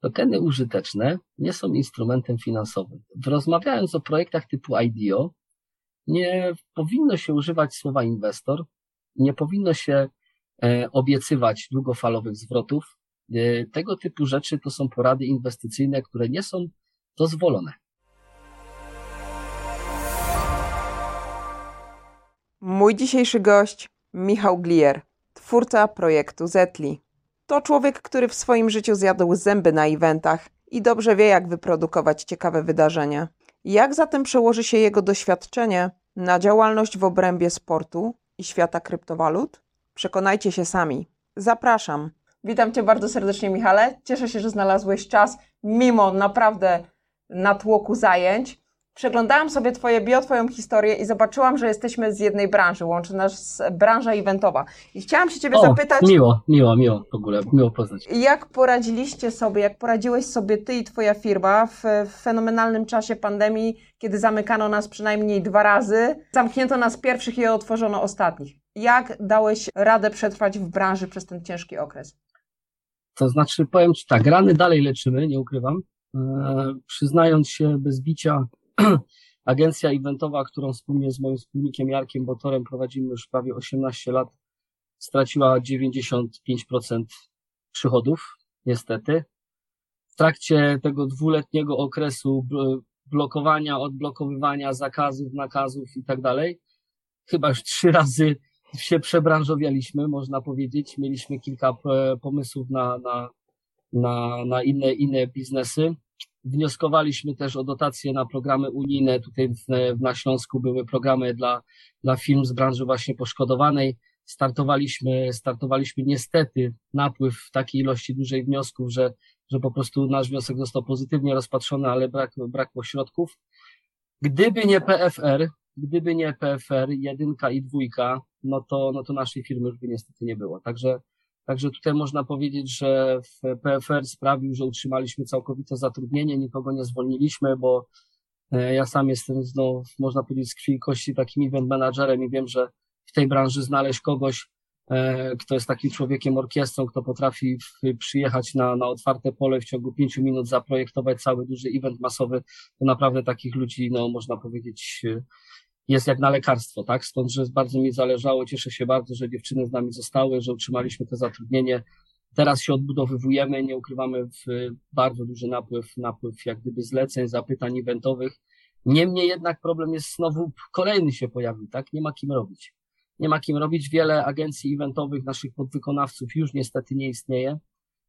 Tokeny użyteczne nie są instrumentem finansowym. Rozmawiając o projektach typu IDO, nie powinno się używać słowa inwestor, nie powinno się e, obiecywać długofalowych zwrotów. E, tego typu rzeczy to są porady inwestycyjne, które nie są dozwolone. Mój dzisiejszy gość Michał Glier, twórca projektu Zetli. To człowiek, który w swoim życiu zjadł zęby na eventach i dobrze wie, jak wyprodukować ciekawe wydarzenia. Jak zatem przełoży się jego doświadczenie na działalność w obrębie sportu i świata kryptowalut? Przekonajcie się sami. Zapraszam. Witam Cię bardzo serdecznie, Michale. Cieszę się, że znalazłeś czas, mimo naprawdę natłoku zajęć. Przeglądałam sobie Twoje bio, Twoją historię i zobaczyłam, że jesteśmy z jednej branży, łączy nas branża eventowa. I chciałam się Ciebie o, zapytać. Miło, miło, miło w ogóle, miło poznać. Jak poradziliście sobie, jak poradziłeś sobie Ty i Twoja firma w, w fenomenalnym czasie pandemii, kiedy zamykano nas przynajmniej dwa razy, zamknięto nas pierwszych i otworzono ostatnich? Jak dałeś radę przetrwać w branży przez ten ciężki okres? To znaczy, powiem Ci tak, rany dalej leczymy, nie ukrywam. E, przyznając się bez bicia, agencja eventowa, którą wspólnie z moim wspólnikiem Jarkiem Botorem prowadzimy już prawie 18 lat, straciła 95% przychodów, niestety. W trakcie tego dwuletniego okresu blokowania, odblokowywania zakazów, nakazów i tak dalej, chyba już trzy razy się przebranżowialiśmy, można powiedzieć. Mieliśmy kilka e, pomysłów na, na, na, na inne, inne biznesy. Wnioskowaliśmy też o dotacje na programy unijne. Tutaj na Śląsku były programy dla, dla firm z branży właśnie poszkodowanej. Startowaliśmy, startowaliśmy niestety napływ takiej ilości dużej wniosków, że, że po prostu nasz wniosek został pozytywnie rozpatrzony, ale brak, brakło środków. Gdyby nie PFR, gdyby nie PFR, jedynka i dwójka, no to, no to naszej firmy już by niestety nie było. Także Także tutaj można powiedzieć, że PFR sprawił, że utrzymaliśmy całkowite zatrudnienie, nikogo nie zwolniliśmy, bo e, ja sam jestem, no, można powiedzieć, z krwi kości takim event managerem i wiem, że w tej branży znaleźć kogoś, e, kto jest takim człowiekiem orkiestrą, kto potrafi przyjechać na, na otwarte pole w ciągu pięciu minut, zaprojektować cały duży event masowy, to naprawdę takich ludzi, no, można powiedzieć, jest jak na lekarstwo, tak? Stąd, że bardzo mi zależało, cieszę się bardzo, że dziewczyny z nami zostały, że utrzymaliśmy to zatrudnienie. Teraz się odbudowywujemy, nie ukrywamy w bardzo duży napływ, napływ jak gdyby zleceń, zapytań eventowych. Niemniej jednak problem jest znowu kolejny się pojawił, tak? Nie ma kim robić. Nie ma kim robić. Wiele agencji eventowych, naszych podwykonawców już niestety nie istnieje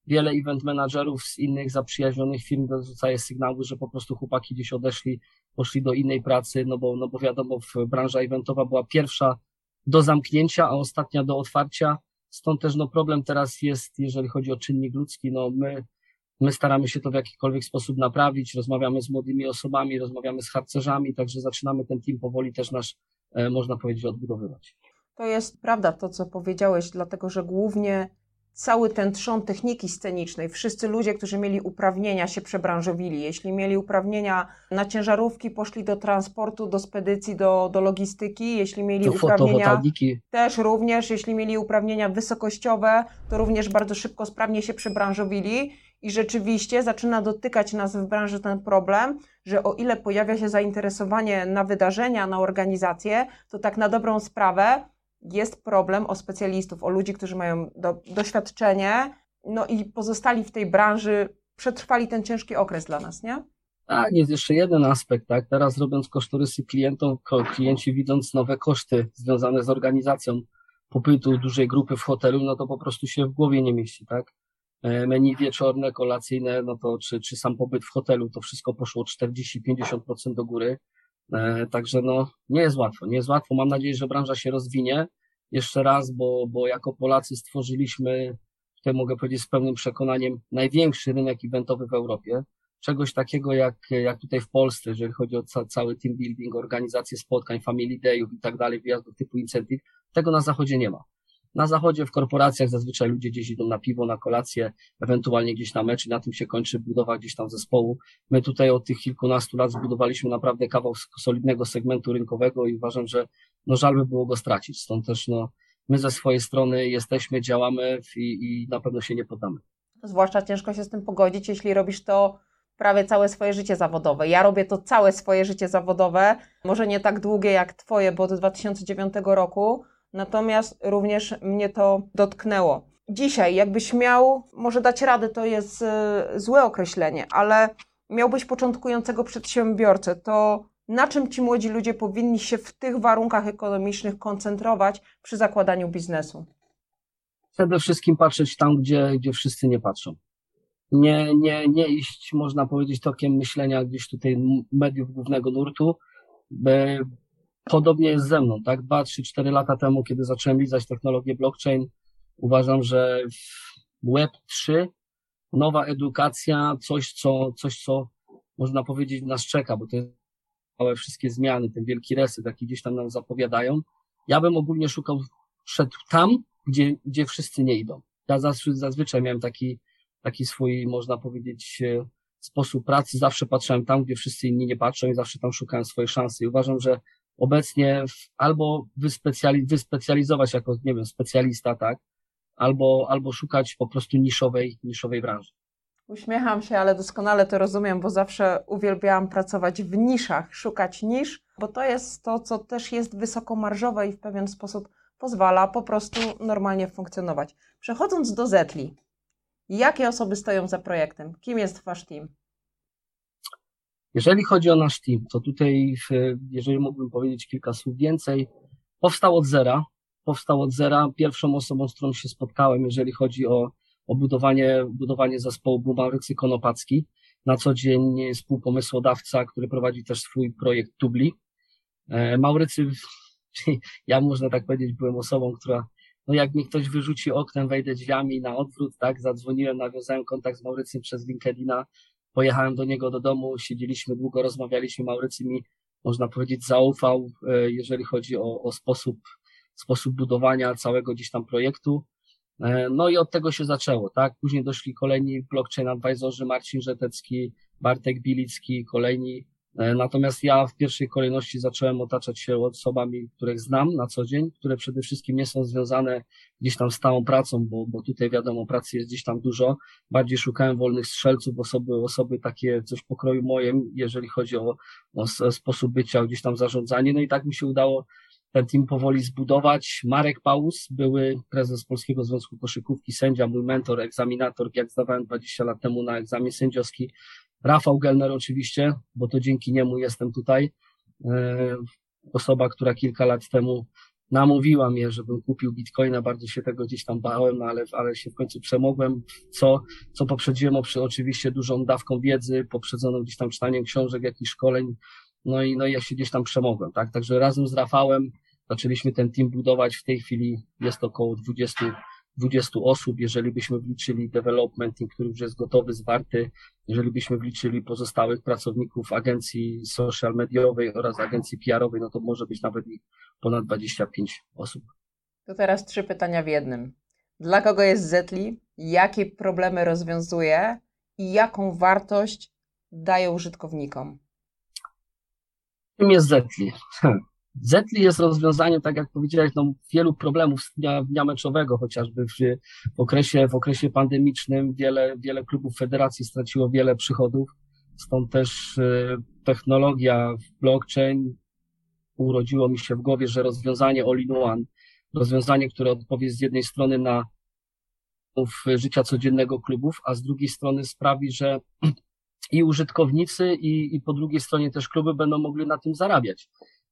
wiele event managerów z innych zaprzyjaźnionych firm dorzucaje sygnały, że po prostu chłopaki gdzieś odeszli, poszli do innej pracy, no bo, no bo wiadomo, branża eventowa była pierwsza do zamknięcia, a ostatnia do otwarcia. Stąd też no problem teraz jest, jeżeli chodzi o czynnik ludzki, no my, my staramy się to w jakikolwiek sposób naprawić, rozmawiamy z młodymi osobami, rozmawiamy z harcerzami, także zaczynamy ten team powoli też nasz, e, można powiedzieć, odbudowywać. To jest prawda to, co powiedziałeś, dlatego że głównie cały ten trzon techniki scenicznej, wszyscy ludzie, którzy mieli uprawnienia, się przebranżowili. Jeśli mieli uprawnienia na ciężarówki, poszli do transportu, do spedycji, do, do logistyki. Jeśli mieli to uprawnienia, też również, jeśli mieli uprawnienia wysokościowe, to również bardzo szybko, sprawnie się przebranżowili. I rzeczywiście zaczyna dotykać nas w branży ten problem, że o ile pojawia się zainteresowanie na wydarzenia, na organizacje, to tak na dobrą sprawę jest problem o specjalistów, o ludzi, którzy mają do, doświadczenie, no i pozostali w tej branży, przetrwali ten ciężki okres dla nas, nie? Tak, jest jeszcze jeden aspekt, tak? Teraz robiąc kosztorysy klientom, klienci widząc nowe koszty związane z organizacją pobytu dużej grupy w hotelu, no to po prostu się w głowie nie mieści, tak? E, menu wieczorne, kolacyjne, no to czy, czy sam pobyt w hotelu, to wszystko poszło 40-50% do góry. E, także no, nie jest łatwo, nie jest łatwo. Mam nadzieję, że branża się rozwinie jeszcze raz, bo, bo jako Polacy stworzyliśmy, tutaj mogę powiedzieć z pełnym przekonaniem, największy rynek eventowy w Europie. Czegoś takiego jak, jak tutaj w Polsce, jeżeli chodzi o ca, cały team building, organizację spotkań, family dayów i tak dalej, wyjazdów typu incentive, tego na zachodzie nie ma. Na zachodzie w korporacjach zazwyczaj ludzie gdzieś idą na piwo, na kolację, ewentualnie gdzieś na mecz i na tym się kończy budowa gdzieś tam zespołu. My tutaj od tych kilkunastu lat zbudowaliśmy naprawdę kawał solidnego segmentu rynkowego i uważam, że no żal by było go stracić. Stąd też no, my ze swojej strony jesteśmy, działamy i, i na pewno się nie poddamy. Zwłaszcza ciężko się z tym pogodzić, jeśli robisz to prawie całe swoje życie zawodowe. Ja robię to całe swoje życie zawodowe, może nie tak długie jak Twoje, bo od 2009 roku, natomiast również mnie to dotknęło. Dzisiaj, jakbyś miał, może dać radę, to jest e, złe określenie, ale miałbyś początkującego przedsiębiorcę, to na czym ci młodzi ludzie powinni się w tych warunkach ekonomicznych koncentrować przy zakładaniu biznesu? Przede wszystkim patrzeć tam, gdzie, gdzie wszyscy nie patrzą. Nie, nie, nie iść, można powiedzieć, tokiem myślenia gdzieś tutaj mediów głównego nurtu. Podobnie jest ze mną, tak? Dwa, trzy, cztery lata temu, kiedy zacząłem lizać technologię blockchain, uważam, że Web 3, nowa edukacja, coś, co, coś, co można powiedzieć nas czeka, bo to jest całe wszystkie zmiany, ten wielki reset, jaki gdzieś tam nam zapowiadają. Ja bym ogólnie szukał, szedł tam, gdzie, gdzie wszyscy nie idą. Ja zazwyczaj miałem taki, taki swój, można powiedzieć, e, sposób pracy. Zawsze patrzyłem tam, gdzie wszyscy inni nie patrzą i zawsze tam szukałem swojej szansy. I uważam, że obecnie albo wyspecjali, wyspecjalizować jako, nie wiem, specjalista, tak, albo, albo szukać po prostu niszowej, niszowej branży. Uśmiecham się, ale doskonale to rozumiem, bo zawsze uwielbiałam pracować w niszach, szukać nisz, bo to jest to, co też jest wysokomarżowe i w pewien sposób pozwala po prostu normalnie funkcjonować. Przechodząc do Zetli, jakie osoby stoją za projektem? Kim jest wasz team? Jeżeli chodzi o nasz team, to tutaj, jeżeli mógłbym powiedzieć kilka słów więcej, powstał od zera. Powstał od zera. Pierwszą osobą, z którą się spotkałem, jeżeli chodzi o o budowanie, budowanie zespołu był Maurycy Konopacki, na co dzień współpomysłodawca, który prowadzi też swój projekt Tubli. E, Maurycy, ja można tak powiedzieć, byłem osobą, która, no jak mi ktoś wyrzuci oknem, wejdę drzwiami na odwrót, tak, zadzwoniłem, nawiązałem kontakt z Maurycym przez LinkedIna, pojechałem do niego do domu, siedzieliśmy długo, rozmawialiśmy, Maurycy mi, można powiedzieć, zaufał, e, jeżeli chodzi o, o sposób, sposób budowania całego gdzieś tam projektu. E, no i od tego się zaczęło, tak? Później doszli kolejni blockchain advisorzy, Marcin Żetecki, Bartek Bilicki, kolejni. E, natomiast ja w pierwszej kolejności zacząłem otaczać się osobami, których znam na co dzień, które przede wszystkim nie są związane gdzieś tam z stałą pracą, bo, bo tutaj wiadomo, pracy jest gdzieś tam dużo. Bardziej szukałem wolnych strzelców, osoby, osoby takie coś pokroju moim, jeżeli chodzi o, o sposób bycia, gdzieś tam zarządzanie. No i tak mi się udało ten team powoli zbudować. Marek Paus, były prezes Polskiego Związku Koszykówki, sędzia, mój mentor, egzaminator, jak zdawałem 20 lat temu na egzamin sędziowski. Rafał Gelner oczywiście, bo to dzięki niemu jestem tutaj. E, osoba, która kilka lat temu namówiła mnie, żebym kupił bitcoina, bardzo się tego gdzieś tam bałem, no ale, ale się w końcu przemogłem, co, co poprzedziłem oczywiście dużą dawką wiedzy, poprzedzoną gdzieś tam czytaniem książek, jakichś szkoleń, no i, no ja się gdzieś tam przemogłem, tak? Także razem z Rafałem zaczęliśmy ten team budować. W tej chwili jest około 20, 20 osób. Jeżeli byśmy wliczyli development, który już jest gotowy, zwarty, jeżeli byśmy wliczyli pozostałych pracowników agencji social mediowej oraz agencji PR-owej, no to może być nawet ich ponad 25 osób. To teraz trzy pytania w jednym. Dla kogo jest Zetli? Jakie problemy rozwiązuje i jaką wartość daje użytkownikom? Czym jest Zetli? Zetli jest rozwiązaniem, tak jak powiedziałeś, no, wielu problemów z dnia, dnia meczowego, chociażby w, w, okresie, w okresie pandemicznym. Wiele, wiele klubów federacji straciło wiele przychodów, stąd też y, technologia blockchain. Urodziło mi się w głowie, że rozwiązanie all-in-one, rozwiązanie, które odpowie z jednej strony na życia codziennego klubów, a z drugiej strony sprawi, że i użytkownicy, i, i po drugiej stronie też kluby będą mogli na tym zarabiać.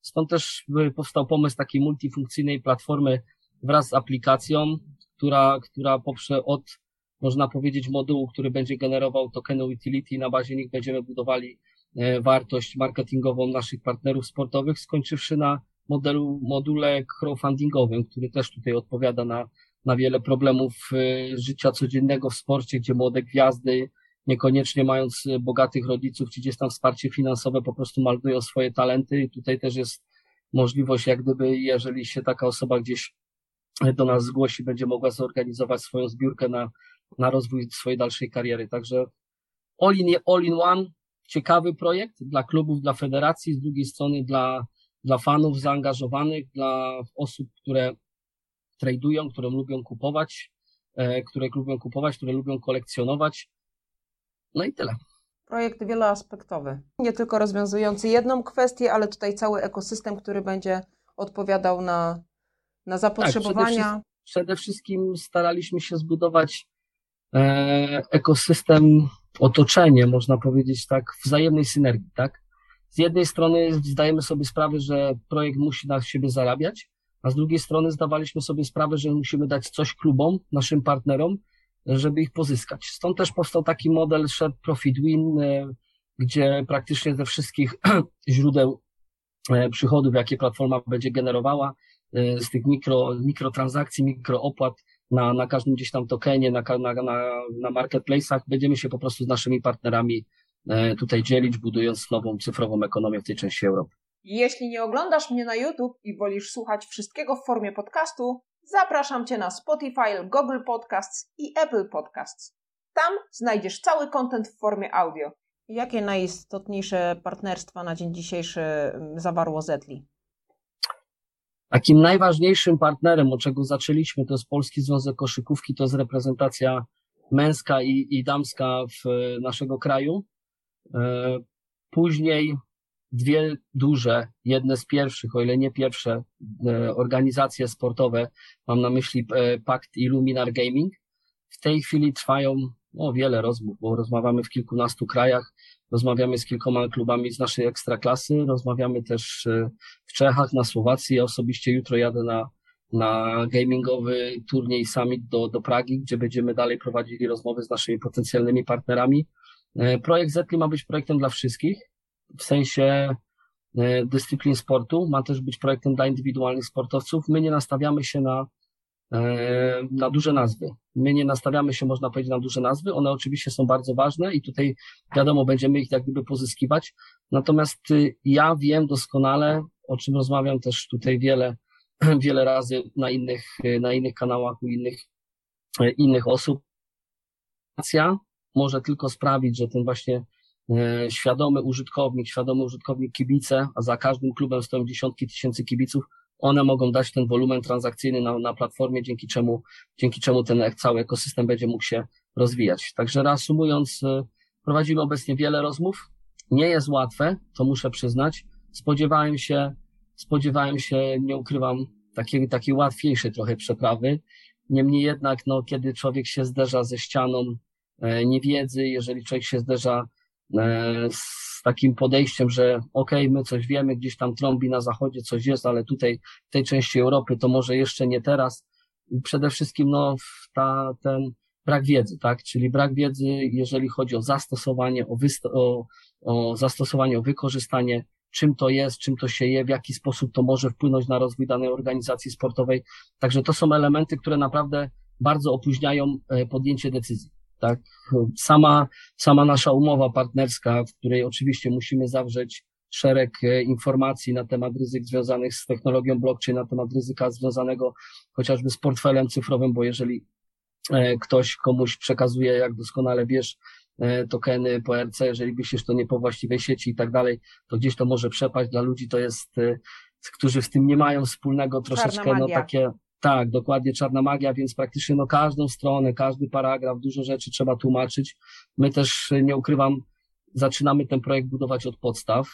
Stąd też powstał pomysł takiej multifunkcyjnej platformy wraz z aplikacją, która, która poprze od, można powiedzieć, modułu, który będzie generował tokeny utility, na bazie nich będziemy budowali e, wartość marketingową naszych partnerów sportowych, skończywszy na modelu, module crowdfundingowym, który też tutaj odpowiada na, na wiele problemów e, życia codziennego w sporcie, gdzie młode gwiazdy, niekoniecznie mając y, bogatych rodziców, czy gdzieś tam wsparcie finansowe, po prostu maldują swoje talenty i tutaj też jest możliwość, jak gdyby, jeżeli się taka osoba gdzieś do nas zgłosi, będzie mogła zorganizować swoją zbiórkę na, na rozwój swojej dalszej kariery. Także all in, all in one, ciekawy projekt dla klubów, dla federacji, z drugiej strony dla, dla fanów zaangażowanych, dla osób, które tradują, które lubią kupować, które lubią kupować, które lubią kolekcjonować. No i tyle. Projekt wieloaspektowy. Nie tylko rozwiązujący jedną kwestię, ale tutaj cały ekosystem, który będzie odpowiadał na, na zapotrzebowania. Tak, przede, przede, wszystkim staraliśmy się zbudować e, ekosystem, otoczenie, można powiedzieć tak, wzajemnej synergii, tak? Z jednej strony zdajemy sobie sprawę, że projekt musi na siebie zarabiać, a z drugiej strony zdawaliśmy sobie sprawę, że musimy dać coś klubom, naszym partnerom, żeby ich pozyskać. Stąd też powstał taki model Shared Profit Win, e, gdzie praktycznie ze wszystkich źródeł e, przychodów, jakie platforma będzie generowała, e, z tych mikro, mikrotransakcji, mikroopłat na, na każdym gdzieś tam tokenie, na, na, na, na marketplace'ach, będziemy się po prostu z naszymi partnerami tutaj dzielić, budując nową cyfrową ekonomię w tej części Europy. Jeśli nie oglądasz mnie na YouTube i wolisz słuchać wszystkiego w formie podcastu, zapraszam Cię na Spotify, Google Podcasts i Apple Podcasts. Tam znajdziesz cały kontent w formie audio. Jakie najistotniejsze partnerstwa na dzień dzisiejszy mm, zawarło Zetli? Takim najważniejszym partnerem, od czego zaczęliśmy, to jest Polski Związek Koszykówki, to jest reprezentacja męska i, i damska w naszego kraju. E, później dwie duże, jedne z pierwszych, o ile nie pierwsze, e, organizacje sportowe, mam na myśli e, Pakt i Luminar Gaming. W tej chwili trwają o, wiele rozmów, bo rozmawiamy w kilkunastu krajach, rozmawiamy z kilkoma klubami z naszej ekstraklasy, rozmawiamy też e, w Czechach, na Słowacji. Ja osobiście jutro jadę na, na gamingowy turniej Summit do, do Pragi, gdzie będziemy dalej prowadzili rozmowy z naszymi potencjalnymi partnerami. Projekt Zetli ma być projektem dla wszystkich w sensie e, dyscyplin sportu, ma też być projektem dla indywidualnych sportowców. My nie nastawiamy się na, e, na duże nazwy. My nie nastawiamy się, można powiedzieć, na duże nazwy. One oczywiście są bardzo ważne i tutaj wiadomo, będziemy ich jak gdyby pozyskiwać. Natomiast y, ja wiem doskonale, o czym rozmawiam też tutaj wiele, wiele razy na innych, na innych kanałach u innych, e, innych osób. Może tylko sprawić, że ten właśnie świadomy użytkownik, świadomy użytkownik kibice, a za każdym klubem stoją dziesiątki tysięcy kibiców, one mogą dać ten wolumen transakcyjny na, na platformie, dzięki czemu, dzięki czemu ten cały ekosystem będzie mógł się rozwijać. Także reasumując, e, prowadzimy obecnie wiele rozmów. Nie jest łatwe, to muszę przyznać. Spodziewałem się, spodziewałem się, nie ukrywam, takiej, takiej łatwiejszej trochę przeprawy. Niemniej jednak, no, kiedy człowiek się zderza ze ścianą e, niewiedzy, jeżeli człowiek się zderza E, z takim podejściem, że okej, okay, my coś wiemy, gdzieś tam trąbi na zachodzie coś jest, ale tutaj w tej części Europy to może jeszcze nie teraz. Przede wszystkim no, ta, ten brak wiedzy, tak? Czyli brak wiedzy, jeżeli chodzi o zastosowanie, o, o, o zastosowanie, o wykorzystanie, czym to jest, czym to się je, w jaki sposób to może wpłynąć na rozwój danej organizacji sportowej. Także to są elementy, które naprawdę bardzo opóźniają e, podjęcie decyzji. Tak, sama, sama nasza umowa partnerska, w której oczywiście musimy zawrzeć szereg e, informacji na temat ryzyk związanych z technologią blockchain, na temat ryzyka związanego chociażby z portfelem cyfrowym, bo jeżeli e, ktoś komuś przekazuje, jak doskonale wiesz, e, tokeny po RC, jeżeli wyślesz to nie po właściwej sieci i tak dalej, to gdzieś to może przepaść. Dla ludzi to jest, którzy z tym nie mają wspólnego, troszeczkę no takie tak, dokładnie czarna magia, więc praktycznie no każdą stronę, każdy paragraf, dużo rzeczy trzeba tłumaczyć. My też, nie ukrywam, zaczynamy ten projekt budować od podstaw,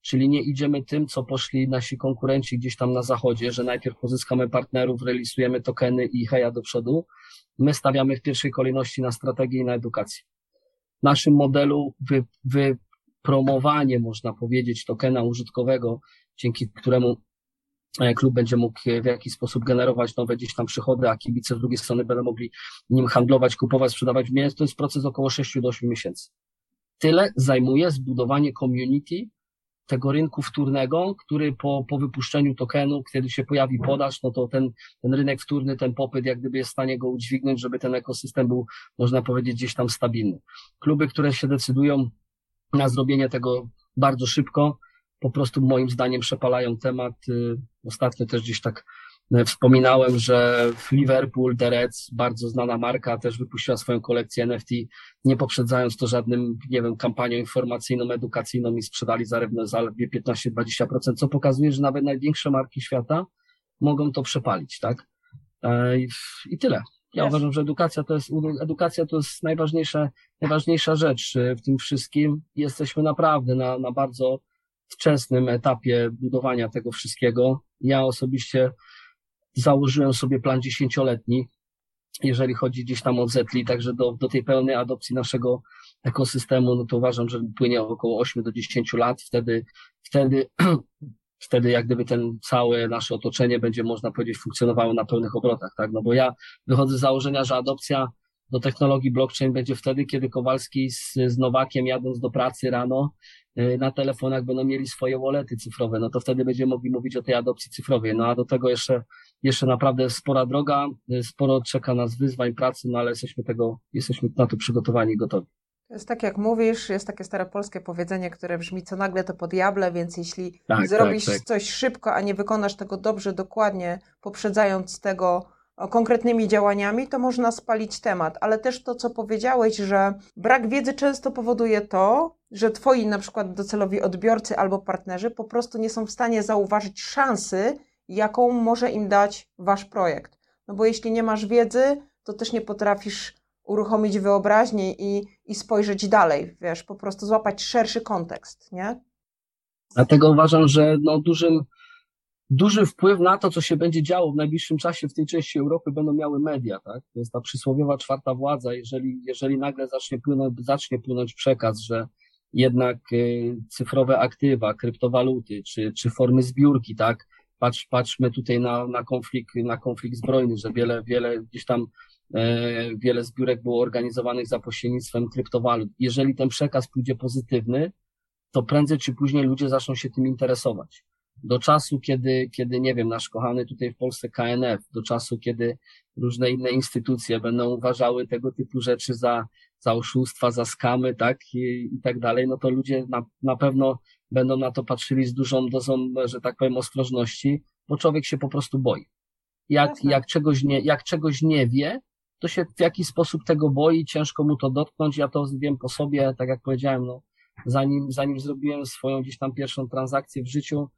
czyli nie idziemy tym, co poszli nasi konkurenci gdzieś tam na zachodzie, że najpierw pozyskamy partnerów, realizujemy tokeny i heja do przodu. My stawiamy w pierwszej kolejności na strategię i na edukację. W naszym modelu wy, wypromowanie, można powiedzieć, tokena użytkowego, dzięki któremu klub będzie mógł w jakiś sposób generować nowe gdzieś tam przychody, a kibice z drugiej strony będą mogli nim handlować, kupować, sprzedawać. To jest proces około 6 do 8 miesięcy. Tyle zajmuje zbudowanie community tego rynku wtórnego, który po, po wypuszczeniu tokenu, kiedy się pojawi podaż, no to ten, ten rynek wtórny, ten popyt, jak gdyby jest w stanie go udźwignąć, żeby ten ekosystem był, można powiedzieć, gdzieś tam stabilny. Kluby, które się decydują na zrobienie tego bardzo szybko, po prostu moim zdaniem przepalają temat. Y, ostatnio też gdzieś tak y, wspominałem, że w Liverpool The Reds, bardzo znana marka, też wypuściła swoją kolekcję NFT, nie poprzedzając to żadnym, nie wiem, kampanią informacyjną, edukacyjną i sprzedali zaledwie, zaledwie 15-20%, co pokazuje, że nawet największe marki świata mogą to przepalić, tak? E, I tyle. Ja Jest. uważam, że edukacja to jest, edukacja to jest najważniejsza, najważniejsza rzecz y, w tym wszystkim. Jesteśmy naprawdę na, na bardzo wczesnym etapie budowania tego wszystkiego. Ja osobiście założyłem sobie plan dziesięcioletni, jeżeli chodzi gdzieś tam o Zetli, także do, do tej pełnej adopcji naszego ekosystemu, no to uważam, że płynie około 8 do 10 lat. Wtedy, wtedy, wtedy jak gdyby ten całe nasze otoczenie będzie, można powiedzieć, funkcjonowało na pełnych obrotach, tak? No bo ja wychodzę z założenia, że adopcja do technologii blockchain będzie wtedy, kiedy Kowalski z, z Nowakiem jadąc do pracy rano y, na telefonach będą mieli swoje wallety cyfrowe, no to wtedy będziemy mogli mówić o tej adopcji cyfrowej. No a do tego jeszcze, jeszcze naprawdę spora droga, y, sporo czeka nas wyzwań pracy, no ale jesteśmy tego, jesteśmy na to przygotowani i gotowi. To jest tak, jak mówisz, jest takie stare polskie powiedzenie, które brzmi co nagle to po diable, więc jeśli Tak, zrobisz tak, tak. coś szybko, a nie wykonasz tego dobrze, dokładnie, poprzedzając tego konkretnymi działaniami, to można spalić temat. Ale też to, co powiedziałeś, że brak wiedzy często powoduje to, że twoi na przykład docelowi odbiorcy albo partnerzy po prostu nie są w stanie zauważyć szansy, jaką może im dać wasz projekt. No bo jeśli nie masz wiedzy, to też nie potrafisz uruchomić wyobraźnię i, i spojrzeć dalej, wiesz, po prostu złapać szerszy kontekst, nie? Dlatego uważam, że no dużym, duży wpływ na to, co się będzie działo w najbliższym czasie w tej części Europy będą miały media, tak? To jest ta przysłowiowa czwarta władza. Jeżeli, jeżeli nagle zacznie płynąć, zacznie płynąć przekaz, że jednak y, cyfrowe aktywa, kryptowaluty, czy, czy formy zbiórki, tak? Patrz, patrzmy tutaj na, na konflikt, na konflikt zbrojny, że wiele, wiele gdzieś tam e, wiele zbiórek było organizowanych za pośrednictwem kryptowalut. Jeżeli ten przekaz pójdzie pozytywny, to prędzej czy później ludzie zaczną się tym interesować. Do czasu, kiedy, kiedy, nie wiem, nasz kochany tutaj w Polsce KNF, do czasu, kiedy różne inne instytucje będą uważały tego typu rzeczy za, za oszustwa, za skamy, tak, i, i tak dalej, no to ludzie na, na pewno będą na to patrzyli z dużą dozą, że tak powiem, ostrożności, bo człowiek się po prostu boi. Jak, Jasne. jak czegoś nie, jak czegoś nie wie, to się w jakiś sposób tego boi, ciężko mu to dotknąć. Ja to wiem po sobie, tak jak powiedziałem, no, zanim, zanim zrobiłem swoją gdzieś tam pierwszą transakcję w życiu,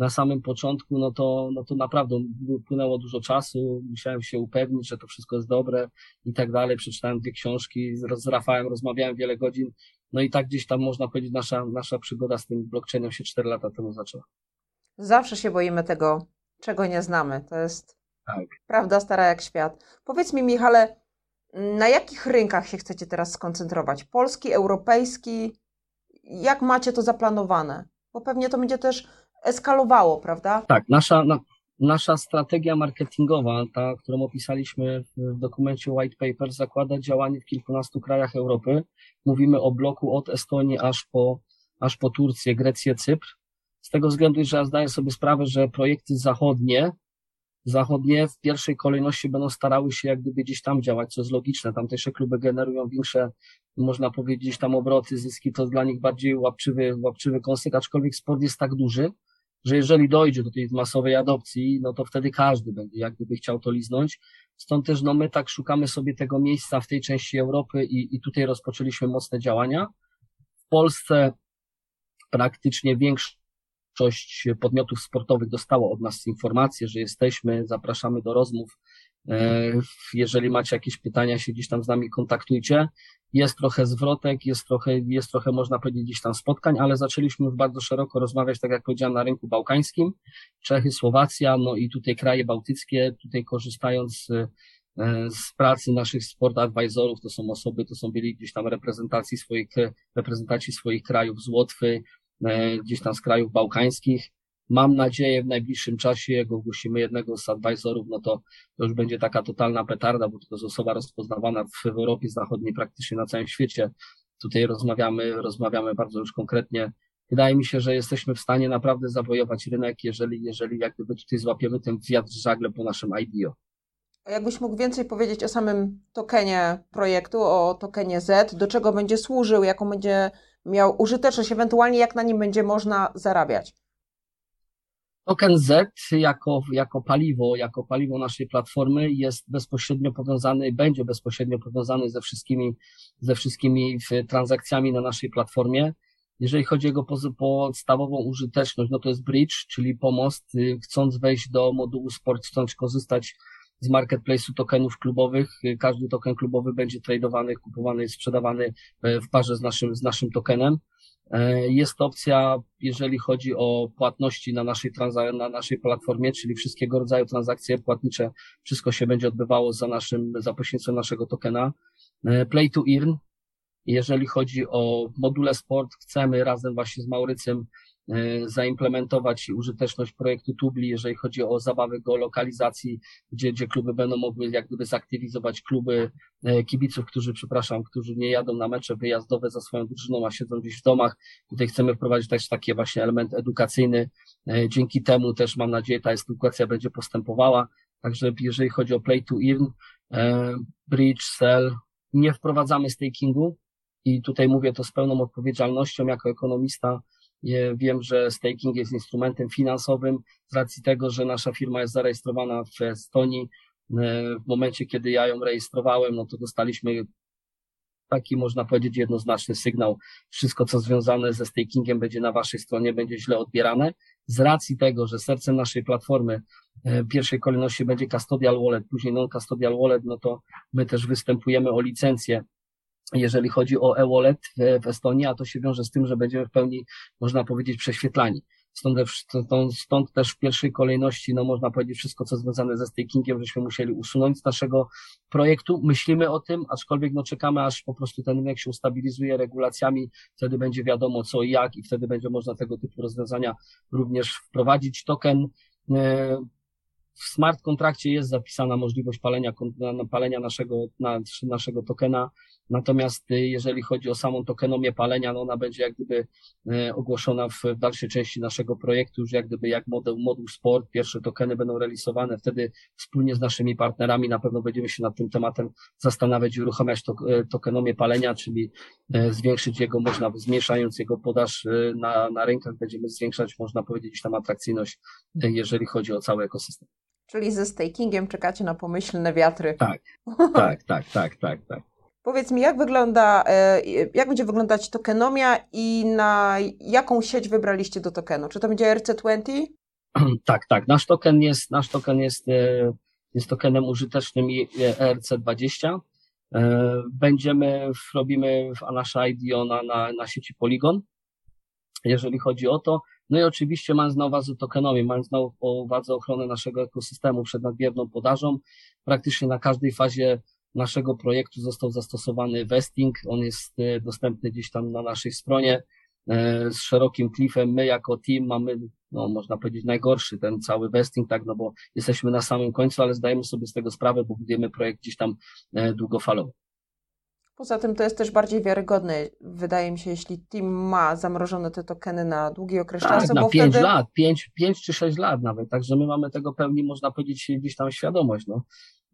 na samym początku, no to, no to naprawdę upłynęło dużo czasu, musiałem się upewnić, że to wszystko jest dobre i tak dalej. Przeczytałem dwie książki, z, z Rafałem rozmawiałem wiele godzin, no i tak gdzieś tam można powiedzieć, nasza, nasza przygoda z tym blockchainem się cztery lata temu zaczęła. Zawsze się boimy tego, czego nie znamy. To jest Tak. prawda stara jak świat. Powiedz mi, Michale, na jakich rynkach się chcecie teraz skoncentrować? Polski, europejski? Jak macie to zaplanowane? Bo pewnie to będzie też eskalowało, prawda? Tak, nasza, na, nasza strategia marketingowa, ta, którą opisaliśmy w dokumencie White Paper, zakłada działanie w kilkunastu krajach Europy. Mówimy o bloku od Estonii aż po, aż po Turcję, Grecję, Cypr. Z tego względu, że ja zdaję sobie sprawę, że projekty zachodnie, zachodnie w pierwszej kolejności będą starały się jak gdyby gdzieś tam działać, co jest logiczne. Tamtejsze kluby generują większe, można powiedzieć, tam obroty, zyski, to dla nich bardziej łapczywy, łapczywy kąsek, aczkolwiek sport jest tak duży, że jeżeli dojdzie do tej masowej adopcji, no to wtedy każdy będzie jak gdyby chciał to liznąć. Stąd też no my tak szukamy sobie tego miejsca w tej części Europy i, i tutaj rozpoczęliśmy mocne działania. W Polsce praktycznie większość podmiotów sportowych dostało od nas informację, że jesteśmy, zapraszamy do rozmów. E, Jeżeli macie jakieś pytania, się gdzieś tam z nami kontaktujcie. Jest trochę zwrotek, jest trochę, jest trochę, można powiedzieć, gdzieś tam spotkań, ale zaczęliśmy już bardzo szeroko rozmawiać, tak jak powiedziałem, na rynku bałkańskim, Czechy, Słowacja, no i tutaj kraje bałtyckie, tutaj korzystając z, e, z pracy naszych sport advisorów, to są osoby, to są byli gdzieś tam reprezentacji swoich, reprezentacji swoich krajów z Łotwy, e, gdzieś tam z krajów bałkańskich. Mam nadzieję w najbliższym czasie, jak ogłosimy jednego z advisorów, no to to już będzie taka totalna petarda, bo to jest osoba rozpoznawana w Europie Zachodniej, praktycznie na całym świecie. Tutaj rozmawiamy, rozmawiamy bardzo już konkretnie. Wydaje mi się, że jesteśmy w stanie naprawdę zawojować rynek, jeżeli, jeżeli jak gdyby tutaj złapiemy ten wiatr żagle po naszym IDO. Jakbyś mógł więcej powiedzieć o samym tokenie projektu, o tokenie Z, do czego będzie służył, jaką będzie miał użyteczność, ewentualnie jak na nim będzie można zarabiać? Token Z jako, jako paliwo, jako paliwo naszej platformy jest bezpośrednio powiązany, będzie bezpośrednio powiązany ze wszystkimi, ze wszystkimi transakcjami na naszej platformie. Jeżeli chodzi o jego podstawową użyteczność, no to jest bridge, czyli pomost, y, chcąc wejść do modułu sport, chcąc korzystać z marketplace'u tokenów klubowych. Każdy token klubowy będzie tradowany, kupowany i sprzedawany w parze z naszym, z naszym tokenem. Jest opcja, jeżeli chodzi o płatności na naszej, na naszej platformie, czyli wszystkiego rodzaju transakcje płatnicze, wszystko się będzie odbywało za naszym, za pośrednictwem naszego tokena. Play to earn, jeżeli chodzi o module sport, chcemy razem właśnie z Maurycem e, zaimplementować użyteczność projektu Tubli, jeżeli chodzi o zabawę geolokalizacji, gdzie, gdzie kluby będą mogły jak gdyby zaktywizować kluby e, kibiców, którzy, przepraszam, którzy nie jadą na mecze wyjazdowe za swoją drużyną, a siedzą gdzieś w domach. Tutaj chcemy wprowadzić też taki właśnie element edukacyjny. E, dzięki temu też mam nadzieję ta edukacja będzie postępowała. Także jeżeli chodzi o play to earn, bridge, sell, nie wprowadzamy stakingu, i tutaj mówię to z pełną odpowiedzialnością jako ekonomista. Wiem, że staking jest instrumentem finansowym z racji tego, że nasza firma jest zarejestrowana w Estonii. W momencie, kiedy ja ją rejestrowałem, no to dostaliśmy taki, można powiedzieć, jednoznaczny sygnał. Wszystko, co związane ze stakingiem będzie na waszej stronie, będzie źle odbierane. Z racji tego, że sercem naszej platformy w pierwszej kolejności będzie custodial wallet, później non-custodial wallet, no to my też występujemy o licencję jeżeli chodzi o e-wallet w Estonii, a to się wiąże z tym, że będziemy w pełni, można powiedzieć, prześwietlani. Stąd, stąd też w pierwszej kolejności, no można powiedzieć, wszystko, co związane ze stakingiem, żeśmy musieli usunąć z naszego projektu. Myślimy o tym, aczkolwiek no czekamy, aż po prostu ten rynek się ustabilizuje regulacjami, wtedy będzie wiadomo co i jak i wtedy będzie można tego typu rozwiązania również wprowadzić. Token e, w smart kontrakcie jest zapisana możliwość palenia, palenia naszego, naszego tokena Natomiast y, jeżeli chodzi o samą tokenomię palenia, no ona będzie jak gdyby y, ogłoszona w, dalszej części naszego projektu, już jak gdyby jak model, moduł sport, pierwsze tokeny będą realizowane, wtedy wspólnie z naszymi partnerami na pewno będziemy się nad tym tematem zastanawiać i uruchamiać to, y, tokenomię palenia, czyli zwiększyć jego, można zmniejszając jego podaż na, na rynkach, będziemy zwiększać, można powiedzieć, tam atrakcyjność, jeżeli chodzi o cały ekosystem. Czyli ze stakingiem czekacie na pomyślne wiatry. Tak, tak, tak, tak, tak, tak. Powiedz mi, jak wygląda, e, jak będzie wyglądać tokenomia i na jaką sieć wybraliście do tokenu? Czy to będzie RC20? Tak, tak. Nasz token jest, nasz token jest, e, jest tokenem użytecznym ERC20. E, będziemy, robimy nasze IDO na, na, na sieci Polygon, jeżeli chodzi o to. No i oczywiście mając na uwadze tokenomię, mając na uwadze ochronę naszego ekosystemu przed nadmierną podażą, praktycznie na każdej fazie naszego projektu został zastosowany vesting. On jest e, dostępny gdzieś tam na naszej stronie e, z szerokim klifem. My jako team mamy, no można powiedzieć, najgorszy ten cały vesting, tak, no bo jesteśmy na samym końcu, ale zdajemy sobie z tego sprawę, bo budujemy projekt gdzieś tam e, długofalowo. Poza tym to jest też bardziej wiarygodne, wydaje mi się, jeśli team ma zamrożone te tokeny na długi okres tak, czasu. na 5 wtedy... lat, 5, 5 czy 6 lat nawet, także my mamy tego pełni, można powiedzieć, gdzieś tam świadomość. No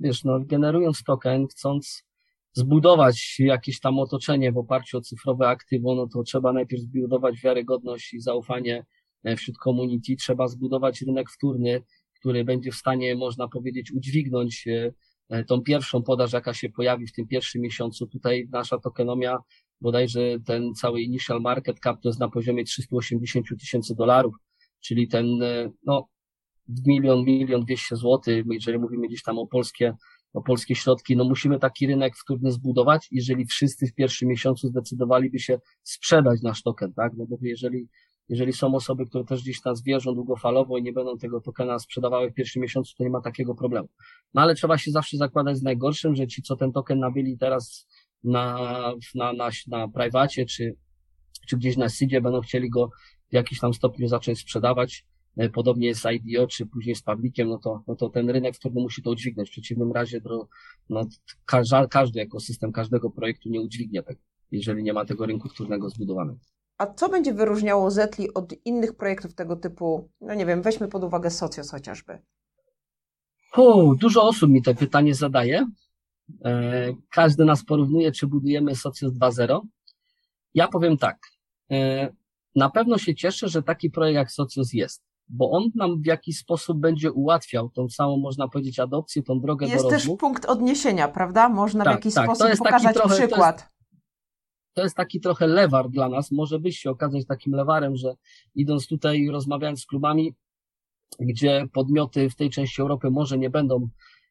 wiesz, no, generując token, chcąc zbudować jakieś tam otoczenie w oparciu o cyfrowe aktywo, no to trzeba najpierw zbudować wiarygodność i zaufanie e, wśród community, trzeba zbudować rynek wtórny, który będzie w stanie, można powiedzieć, udźwignąć e, e, tą pierwszą podaż, jaka się pojawi w tym pierwszym miesiącu. Tutaj nasza tokenomia, bodajże ten cały initial market cap to jest na poziomie 380 tysięcy dolarów, czyli ten, no, milion, milion dwieście złotych, jeżeli mówimy gdzieś tam o polskie, o polskie środki, no musimy taki rynek wtórny zbudować, jeżeli wszyscy w pierwszym miesiącu zdecydowaliby się sprzedać nasz token, tak, no bo jeżeli, jeżeli są osoby, które też gdzieś nas wierzą długofalowo i nie będą tego tokena sprzedawały w pierwszym miesiącu, to nie ma takiego problemu. No ale trzeba się zawsze zakładać z najgorszym, że ci, co ten token nabyli teraz na, na, na, na private, czy, czy gdzieś na seedzie, będą chcieli go w jakiś tam stopniu zacząć sprzedawać, podobnie jest z IDO, czy później z Publikiem, no to, no to ten rynek wtórny musi to udźwignąć. W przeciwnym razie to, no, każdy, każdy ekosystem każdego projektu nie udźwignie tego, jeżeli nie ma tego rynku wtórnego zbudowanego. A co będzie wyróżniało Zetli od innych projektów tego typu, no nie wiem, weźmy pod uwagę Socios chociażby? Dużo osób mi to pytanie zadaje. E, każdy nas porównuje, czy budujemy Socios 2.0. Ja powiem tak. E, na pewno się cieszę, że taki projekt jak Socios jest bo on nam w jakiś sposób będzie ułatwiał tą samą, można powiedzieć, adopcję, tą drogę jest do rozwój. Jest też punkt odniesienia, prawda? Można tak, w jakiś tak, sposób pokazać trochę, przykład. To jest, to jest, taki trochę lewar dla nas, może byś się okazać takim lewarem, że idąc tutaj rozmawiając z klubami, gdzie podmioty w tej części Europy może nie będą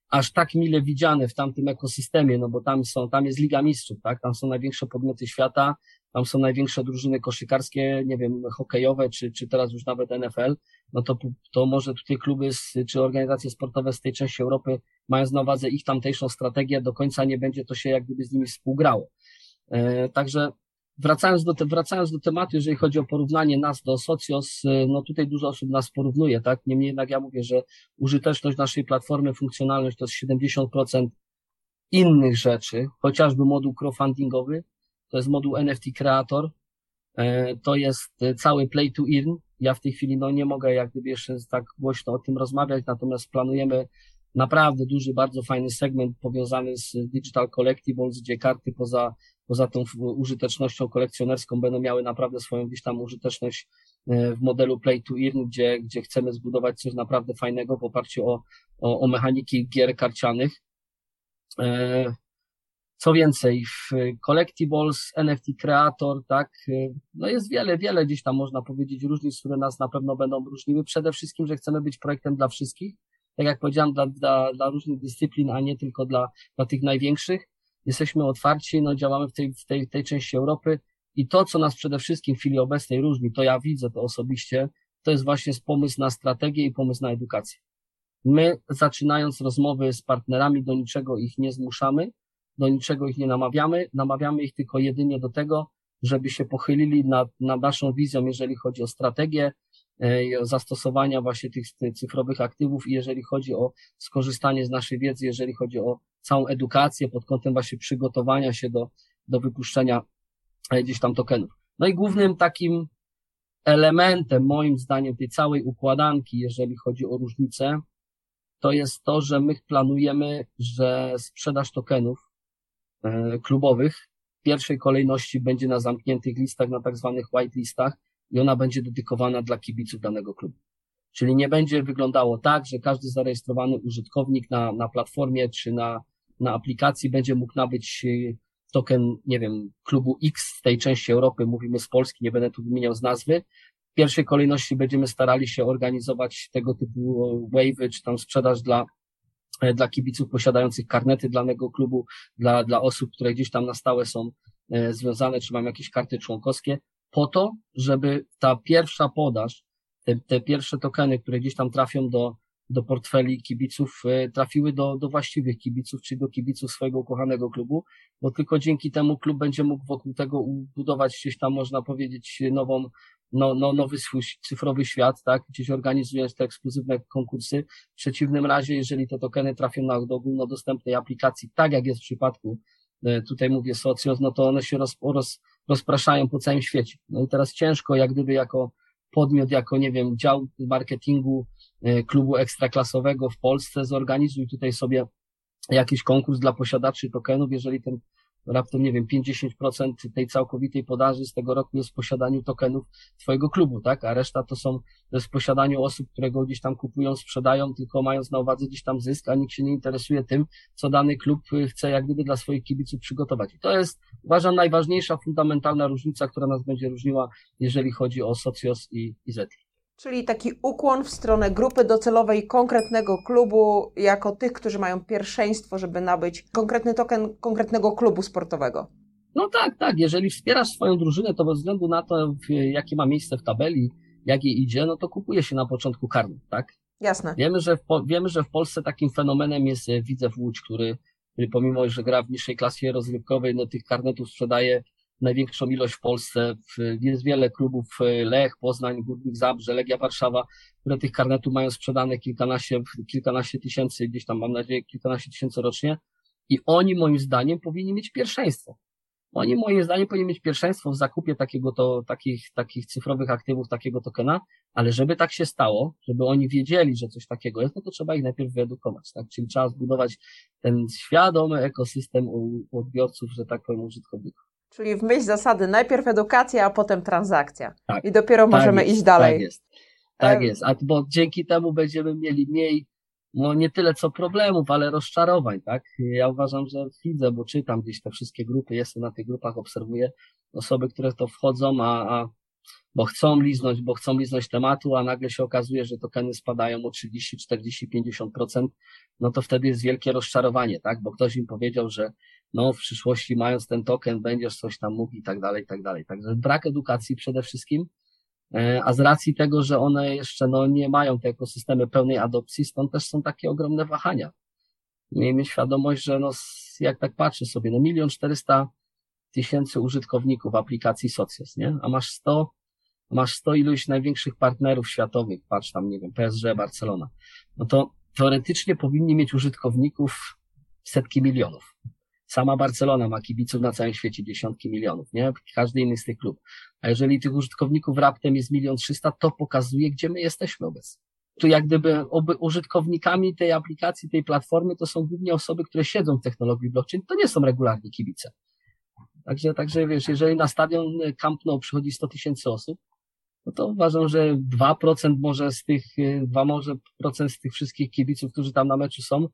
aż tak mile widziane w tamtym ekosystemie, no bo tam są, tam jest Liga Mistrzów, tak? Tam są największe podmioty świata, tam są największe drużyny koszykarskie, nie wiem, hokejowe, czy, czy teraz już nawet NFL, no to, to może tutaj kluby z, czy organizacje sportowe z tej części Europy, mając na uwadze ich tamtejszą strategię, do końca nie będzie to się jak gdyby z nimi współgrało. E, także wracając do, te, wracając do tematu, jeżeli chodzi o porównanie nas do Socios, e, no tutaj dużo osób nas porównuje, tak? Niemniej jednak ja mówię, że użyteczność naszej platformy, funkcjonalność to jest 70% innych rzeczy, chociażby moduł crowdfundingowy, to jest moduł NFT Creator, e, to jest cały Play to Earn. Ja w tej chwili no nie mogę jak gdyby jeszcze tak głośno o tym rozmawiać, natomiast planujemy naprawdę duży, bardzo fajny segment powiązany z Digital Collectibles, gdzie karty poza, poza tą użytecznością kolekcjonerską będą miały naprawdę swoją gdzieś tam użyteczność e, w modelu Play to Earn, gdzie, gdzie chcemy zbudować coś naprawdę fajnego w oparciu o, o, o mechaniki gier karcianych. E, co więcej, w Collectibles, NFT Creator, tak, no jest wiele, wiele gdzieś tam można powiedzieć różnic, które nas na pewno będą różniły. Przede wszystkim, że chcemy być projektem dla wszystkich, tak jak powiedziałem, dla, dla, dla różnych dyscyplin, a nie tylko dla, dla tych największych. Jesteśmy otwarci, no działamy w tej, w tej, tej części Europy i to, co nas przede wszystkim w chwili obecnej różni, to ja widzę to osobiście, to jest właśnie pomysł na strategię i pomysł na edukację. My, zaczynając rozmowy z partnerami, do niczego ich nie zmuszamy, do niczego ich nie namawiamy, namawiamy ich tylko jedynie do tego, żeby się pochylili nad, nad naszą wizją, jeżeli chodzi o strategię, e, zastosowania właśnie tych, cyfrowych aktywów i jeżeli chodzi o skorzystanie z naszej wiedzy, jeżeli chodzi o całą edukację pod kątem właśnie przygotowania się do, do wypuszczenia e, gdzieś tam tokenów. No i głównym takim elementem, moim zdaniem, tej całej układanki, jeżeli chodzi o różnice, to jest to, że my planujemy, że sprzedaż tokenów klubowych w pierwszej kolejności będzie na zamkniętych listach, na tak zwanych white listach i ona będzie dedykowana dla kibiców danego klubu. Czyli nie będzie wyglądało tak, że każdy zarejestrowany użytkownik na, na platformie czy na, na aplikacji będzie mógł nabyć e, token, nie wiem, klubu X z tej części Europy, mówimy z Polski, nie będę tu wymieniał z nazwy. W pierwszej kolejności będziemy starali się organizować tego typu e, wave'y, czy tam sprzedaż dla E, dla kibiców posiadających karnety danego klubu, dla, dla osób, które gdzieś tam na stałe są e, związane, czy mają jakieś karty członkowskie, po to, żeby ta pierwsza podaż, te, te pierwsze tokeny, które gdzieś tam trafią do, do portfeli kibiców, e, trafiły do, do właściwych kibiców, czy do kibiców swojego ukochanego klubu, bo tylko dzięki temu klub będzie mógł wokół tego budować gdzieś tam, można powiedzieć, nową, no, no, nowy swój cyfrowy świat, tak, gdzieś organizując te ekskluzywne konkursy. W przeciwnym razie, jeżeli te tokeny trafią na, do ogólnodostępnej aplikacji, tak jak jest w przypadku, e, tutaj mówię Socios, no to one się roz, roz, rozpraszają po całym świecie. No i teraz ciężko, jak gdyby jako podmiot, jako, nie wiem, dział marketingu e, klubu ekstraklasowego w Polsce, zorganizuj tutaj sobie jakiś konkurs dla posiadaczy tokenów, jeżeli ten raptem, nie wiem, 50% tej całkowitej podaży z tego roku jest w posiadaniu tokenów twojego klubu, tak? A reszta to są, jest w posiadaniu osób, które go gdzieś tam kupują, sprzedają, tylko mając na uwadze gdzieś tam zysk, a nikt się nie interesuje tym, co dany klub chce jak gdyby dla swoich kibiców przygotować. I to jest, uważam, najważniejsza, fundamentalna różnica, która nas będzie różniła, jeżeli chodzi o Socios i, i Zetli. Czyli taki ukłon w stronę grupy docelowej konkretnego klubu, jako tych, którzy mają pierwszeństwo, żeby nabyć konkretny token konkretnego klubu sportowego. No tak, tak. Jeżeli wspierasz swoją drużynę, to bez względu na to, jakie ma miejsce w tabeli, jak jej idzie, no to kupuje się na początku karnet, tak? Jasne. Wiemy, że w, wiemy, że w Polsce takim fenomenem jest e, Widzew Łódź, który, który pomimo, że gra w niższej klasie rozrywkowej, no tych karnetów sprzedaje największą ilość w Polsce. Jest wiele klubów, e, Lech, Poznań, Górnik Zabrze, Legia Warszawa, które tych karnetów mają sprzedane kilkanaście, kilkanaście tysięcy, gdzieś tam mam nadzieję kilkanaście tysięcy rocznie i oni moim zdaniem powinni mieć pierwszeństwo. Oni moim zdaniem powinni mieć pierwszeństwo w zakupie takiego to, takich, takich cyfrowych aktywów, takiego tokena, ale żeby tak się stało, żeby oni wiedzieli, że coś takiego jest, no to trzeba ich najpierw wyedukować, tak? Czyli trzeba zbudować ten świadomy ekosystem u odbiorców, że tak powiem, użytkowników. Czyli w myśl zasady najpierw edukacja, a potem transakcja. Tak, I dopiero tak możemy jest, iść dalej. Tak jest. Tak jest. A bo dzięki temu będziemy mieli mniej, no nie tyle co problemów, ale rozczarowań, tak? Ja uważam, że widzę, bo czytam gdzieś te wszystkie grupy, jestem na tych grupach, obserwuję osoby, które to wchodzą, a, a bo chcą liznąć, bo chcą liznąć tematu, a nagle się okazuje, że tokeny spadają o 30, 40, 50%, no to wtedy jest wielkie rozczarowanie, tak? Bo ktoś im powiedział, że no w przyszłości mając ten token będziesz coś tam mógł i tak dalej, i tak dalej. Także brak edukacji przede wszystkim, e, a z racji tego, że one jeszcze no, nie mają te ekosystemy pełnej adopcji, stąd też są takie ogromne wahania. Miejmy świadomość, że no, jak tak patrzę sobie, no milion czterysta tysięcy użytkowników aplikacji Socios, nie? A masz 100, masz 100 iluś największych partnerów światowych, patrz tam, nie wiem, PSG, Barcelona. No to teoretycznie powinni mieć użytkowników setki milionów. Sama Barcelona ma kibiców na całym świecie dziesiątki milionów, nie? Każdy inny z tych klub. A jeżeli tych użytkowników raptem jest milion trzysta, to pokazuje, gdzie my jesteśmy obecnie. Tu jak gdyby oby użytkownikami tej aplikacji, tej platformy to są głównie osoby, które siedzą w technologii blockchain, to nie są regularni kibice. Także, także wiesz, jeżeli na stadion Camp Nou przychodzi 100 tysięcy osób, no to uważam, że 2% może z tych, 2 może procent z tych wszystkich kibiców, którzy tam na meczu są,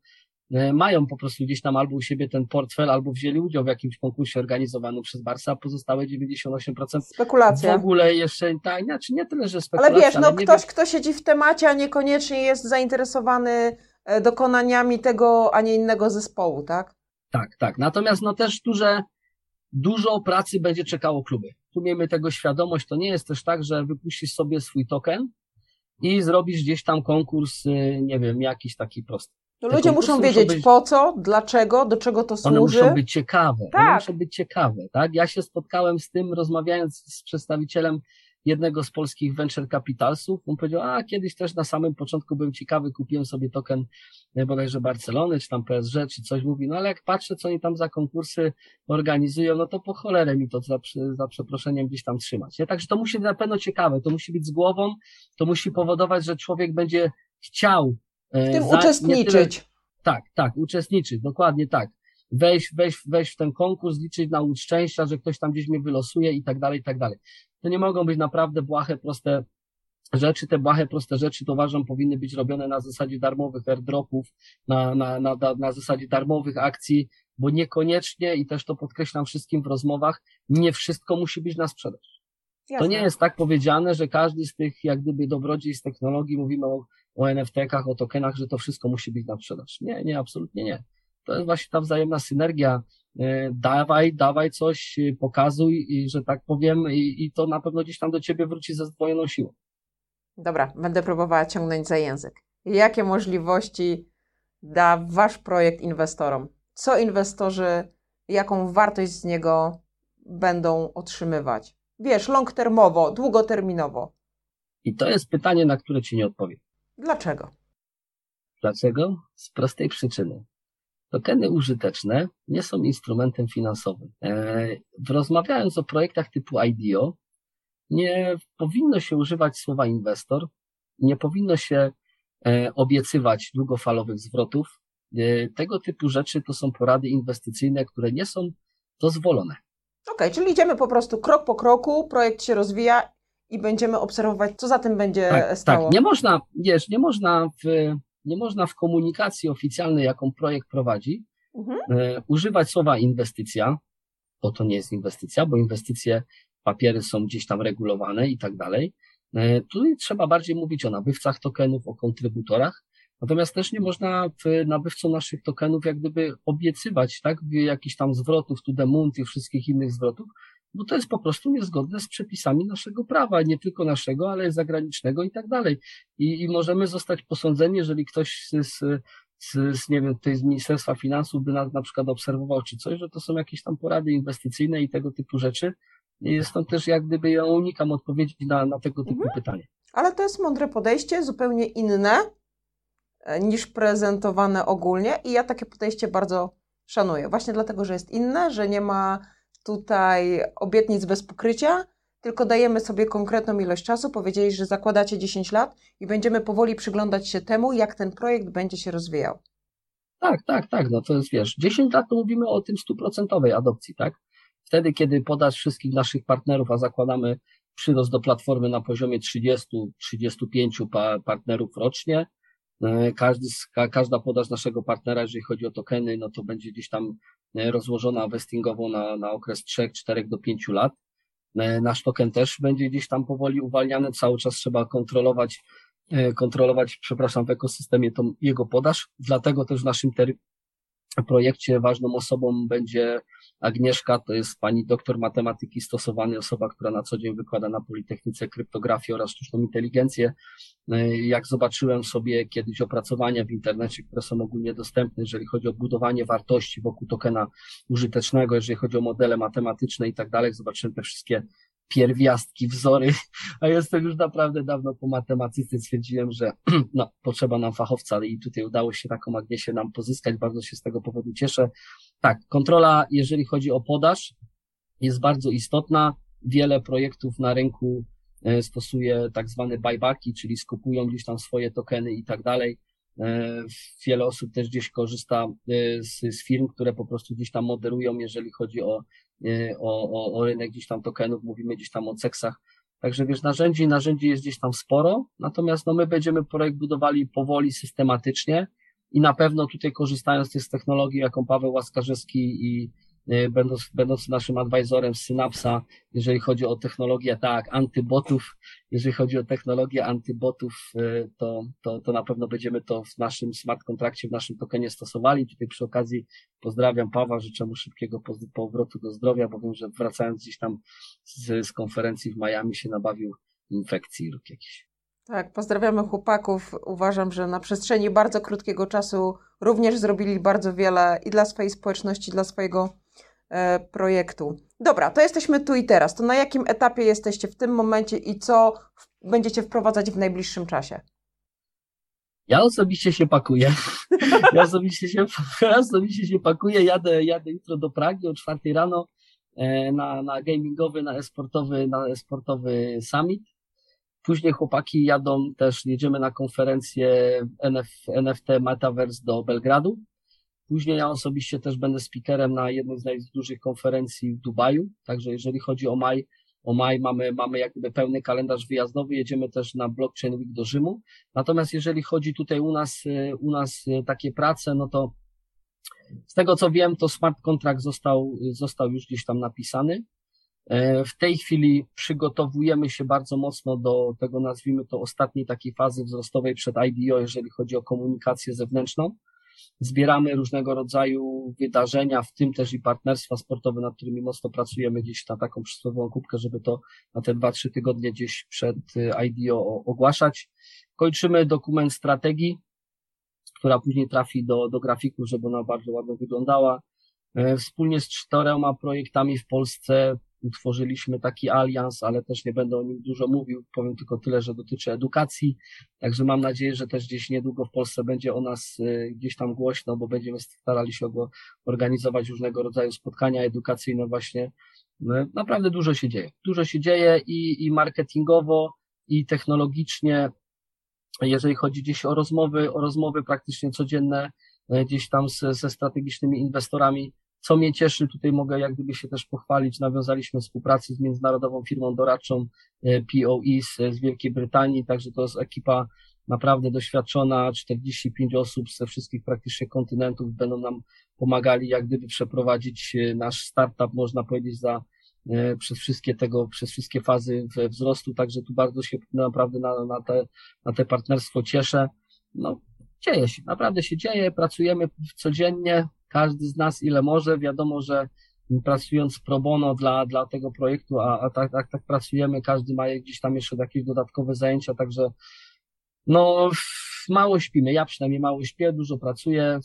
mają po prostu gdzieś tam albo u siebie ten portfel, albo wzięli udział w jakimś konkursie organizowanym przez Barsa, a pozostałe 98% Spekulacja. w ogóle jeszcze, tak, znaczy nie tyle, że spekulacja. Ale wiesz, no ale ktoś, kto siedzi w temacie, a niekoniecznie jest zainteresowany e, dokonaniami tego, a nie innego zespołu, tak? Tak, tak. Natomiast no też duże, dużo pracy będzie czekało kluby. Tu miejmy tego świadomość, to nie jest też tak, że wypuścisz sobie swój token i zrobisz gdzieś tam konkurs, y, nie wiem, jakiś taki prosty. No ludzie muszą wiedzieć muszą być, po co, dlaczego, do czego to służy. One muszą być ciekawe. Tak. One muszą być ciekawe, tak? Ja się spotkałem z tym, rozmawiając z przedstawicielem jednego z polskich venture capitalsów. On powiedział, a kiedyś też na samym początku byłem ciekawy, kupiłem sobie token e, bodajże Barcelony, czy tam PSG, czy coś mówi, no ale jak patrzę, co oni tam za konkursy organizują, no to po cholerę mi to za, za przeproszeniem gdzieś tam trzymać. Nie? Także to musi być na pewno ciekawe, to musi być z głową, to musi powodować, że człowiek będzie chciał w tym za, uczestniczyć. Tyle, tak, tak, uczestniczyć, dokładnie tak. Wejść, wejść, wejść w ten konkurs, liczyć na łód szczęścia, że ktoś tam gdzieś mnie wylosuje i tak dalej, i tak dalej. To nie mogą być naprawdę błahe, proste rzeczy. Te błahe, proste rzeczy, to uważam, powinny być robione na zasadzie darmowych airdropów, na, na, na, na zasadzie darmowych akcji, bo niekoniecznie, i też to podkreślam wszystkim w rozmowach, nie wszystko musi być na sprzedaż. Jasne. To nie jest tak powiedziane, że każdy z tych, jak gdyby, dobrodziejstw technologii, mówimy o o NFT-kach, o tokenach, że to wszystko musi być na sprzedaż. Nie, nie, absolutnie nie. To jest właśnie ta wzajemna synergia. E, dawaj, dawaj coś, e, pokazuj, i, że tak powiem, i, i to na pewno gdzieś tam do ciebie wróci ze zdwojoną siłą. Dobra, będę próbowała ciągnąć za język. Jakie możliwości da Wasz projekt inwestorom? Co inwestorzy, jaką wartość z niego będą otrzymywać? Wiesz, long termowo, długoterminowo. I to jest pytanie, na które Ci nie odpowiem. Dlaczego? Dlaczego? Z prostej przyczyny. Tokeny użyteczne nie są instrumentem finansowym. E, rozmawiając o projektach typu IDO, nie powinno się używać słowa inwestor, nie powinno się e, obiecywać długofalowych zwrotów. E, tego typu rzeczy to są porady inwestycyjne, które nie są dozwolone. Okej, okay, czyli idziemy po prostu krok po kroku, projekt się rozwija i będziemy obserwować, co za tym będzie tak, stało. Tak, nie można, wiesz, nie można w, nie można w komunikacji oficjalnej, jaką projekt prowadzi, mhm. e, używać słowa inwestycja, bo to nie jest inwestycja, bo inwestycje, papiery są gdzieś tam regulowane i tak dalej. E, tu trzeba bardziej mówić o nabywcach tokenów, o kontrybutorach, Natomiast też nie można nabywcom naszych tokenów jak gdyby obiecywać, tak, jakichś tam zwrotów, to the moon, tych wszystkich innych zwrotów, bo to jest po prostu niezgodne z przepisami naszego prawa, nie tylko naszego, ale zagranicznego i tak dalej. I, i możemy zostać posądzeni, jeżeli ktoś z, z, z, nie wiem, tutaj z Ministerstwa Finansów by nas na przykład obserwował czy coś, że to są jakieś tam porady inwestycyjne i tego typu rzeczy. I stąd też jak gdyby ja unikam odpowiedzi na, na tego typu mhm. pytanie. Ale to jest mądre podejście, zupełnie inne e, niż prezentowane ogólnie i ja takie podejście bardzo szanuję. Właśnie dlatego, że jest inne, że nie ma tutaj obietnic bez pokrycia, tylko dajemy sobie konkretną ilość czasu. Powiedzieli, że zakładacie 10 lat i będziemy powoli przyglądać się temu, jak ten projekt będzie się rozwijał. Tak, tak, tak. No to jest, wiesz, 10 lat to mówimy o tym stuprocentowej adopcji, tak? Wtedy, kiedy podasz wszystkich naszych partnerów, a zakładamy przyrost do platformy na poziomie 30-35 partnerów rocznie, każdy, każda podaż naszego partnera, jeżeli chodzi o tokeny, no to będzie gdzieś tam E, rozłożona vestingowo na, na okres 3, 4 do 5 lat. nasz token też będzie gdzieś tam powoli uwalniany, cały czas trzeba kontrolować, kontrolować, przepraszam, w ekosystemie tą jego podaż, dlatego też w naszym projekcie ważną osobą będzie Agnieszka, to jest pani doktor matematyki stosowanej, osoba, która na co dzień wykłada na Politechnice kryptografię oraz sztuczną inteligencję. Jak zobaczyłem sobie kiedyś opracowania w internecie, które są ogólnie dostępne, jeżeli chodzi o budowanie wartości wokół tokena użytecznego, jeżeli chodzi o modele matematyczne i tak dalej, zobaczyłem te wszystkie pierwiastki, wzory, a jestem już naprawdę dawno po matematyce, stwierdziłem, że no, potrzeba nam fachowca i tutaj udało się taką Agniesię nam pozyskać, bardzo się z tego powodu cieszę. Tak, kontrola, jeżeli chodzi o podaż, jest bardzo istotna. Wiele projektów na rynku e, stosuje tak zwane buybacki, czyli skupują gdzieś tam swoje tokeny i tak dalej. E, wiele osób też gdzieś korzysta e, z, z firm, które po prostu gdzieś tam moderują, jeżeli chodzi o o, o rynek gdzieś tam tokenów, mówimy gdzieś tam o ceksach. Także wiesz, narzędzi, narzędzi jest gdzieś tam sporo, natomiast no my będziemy projekt budowali powoli, systematycznie i na pewno tutaj korzystając z technologii, jaką Paweł Łaskarzewski i Y, będąc, będąc naszym advisorem z Synapsa, jeżeli chodzi o technologię, tak, antybotów, jeżeli chodzi o technologię antybotów, y, to, to, to na pewno będziemy to w naszym smart kontrakcie, w naszym tokenie stosowali. Tutaj przy okazji pozdrawiam Pawła, życzę mu szybkiego powrotu do zdrowia, bo wiem, że wracając gdzieś tam z, z konferencji w Miami się nabawił infekcji lub jakiś. Tak, pozdrawiamy chłopaków. Uważam, że na przestrzeni bardzo krótkiego czasu również zrobili bardzo wiele i dla swojej społeczności, dla swojego E, projektu. Dobra, to jesteśmy tu i teraz. To na jakim etapie jesteście w tym momencie i co będziecie wprowadzać w najbliższym czasie? Ja osobiście się pakuję. Ja osobiście się, ja osobiście się pakuję. Jadę, jadę jutro do Pragi o czwartej rano e, na, na gamingowy, na esportowy, na esportowy summit. Później chłopaki jadą też, jedziemy na konferencję NF, NFT Metaverse do Belgradu. Później ja osobiście też będę speakerem na jednej z najdużych konferencji w Dubaju, także jeżeli chodzi o maj, o maj mamy, mamy jakby pełny kalendarz wyjazdowy, jedziemy też na Blockchain Week do Rzymu. Natomiast jeżeli chodzi tutaj u nas, u nas takie prace, no to z tego co wiem, to smart contract został, został już gdzieś tam napisany. E, w tej chwili przygotowujemy się bardzo mocno do tego, nazwijmy to, ostatniej takiej fazy wzrostowej przed IDO, jeżeli chodzi o komunikację zewnętrzną. Zbieramy różnego rodzaju wydarzenia, w tym też i partnerstwa sportowe, nad którymi mocno pracujemy gdzieś na taką przysłowiową kubkę, żeby to na te dwa, trzy tygodnie gdzieś przed y, IDO ogłaszać. Kończymy dokument strategii, która później trafi do, do grafików, żeby ona bardzo ładnie wyglądała. E, wspólnie z czterema projektami w Polsce utworzyliśmy taki alians, ale też nie będę o nim dużo mówił, powiem tylko tyle, że dotyczy edukacji, także mam nadzieję, że też gdzieś niedługo w Polsce będzie o nas y, gdzieś tam głośno, bo będziemy starali się organizować różnego rodzaju spotkania edukacyjne właśnie. No, naprawdę dużo się dzieje. Dużo się dzieje i, i marketingowo, i technologicznie, jeżeli chodzi gdzieś o rozmowy, o rozmowy praktycznie codzienne, y, gdzieś tam ze, ze strategicznymi inwestorami, co mnie cieszy, tutaj mogę jak gdyby się też pochwalić, nawiązaliśmy współpracę z międzynarodową firmą doradczą POE z, z Wielkiej Brytanii, także to jest ekipa naprawdę doświadczona, 45 osób ze wszystkich praktycznie kontynentów będą nam pomagali jak gdyby przeprowadzić e, nasz startup, można powiedzieć, za e, przez wszystkie tego, przez wszystkie fazy wzrostu, także tu bardzo się naprawdę na, na, te, na te partnerstwo cieszę. No, dzieje się, naprawdę się dzieje, pracujemy codziennie, każdy z nas ile może. Wiadomo, że pracując pro bono dla, dla tego projektu, a, a tak, tak, tak pracujemy, każdy ma gdzieś tam jeszcze jakieś dodatkowe zajęcia, także no mało śpimy, ja przynajmniej mało śpię, dużo pracuję,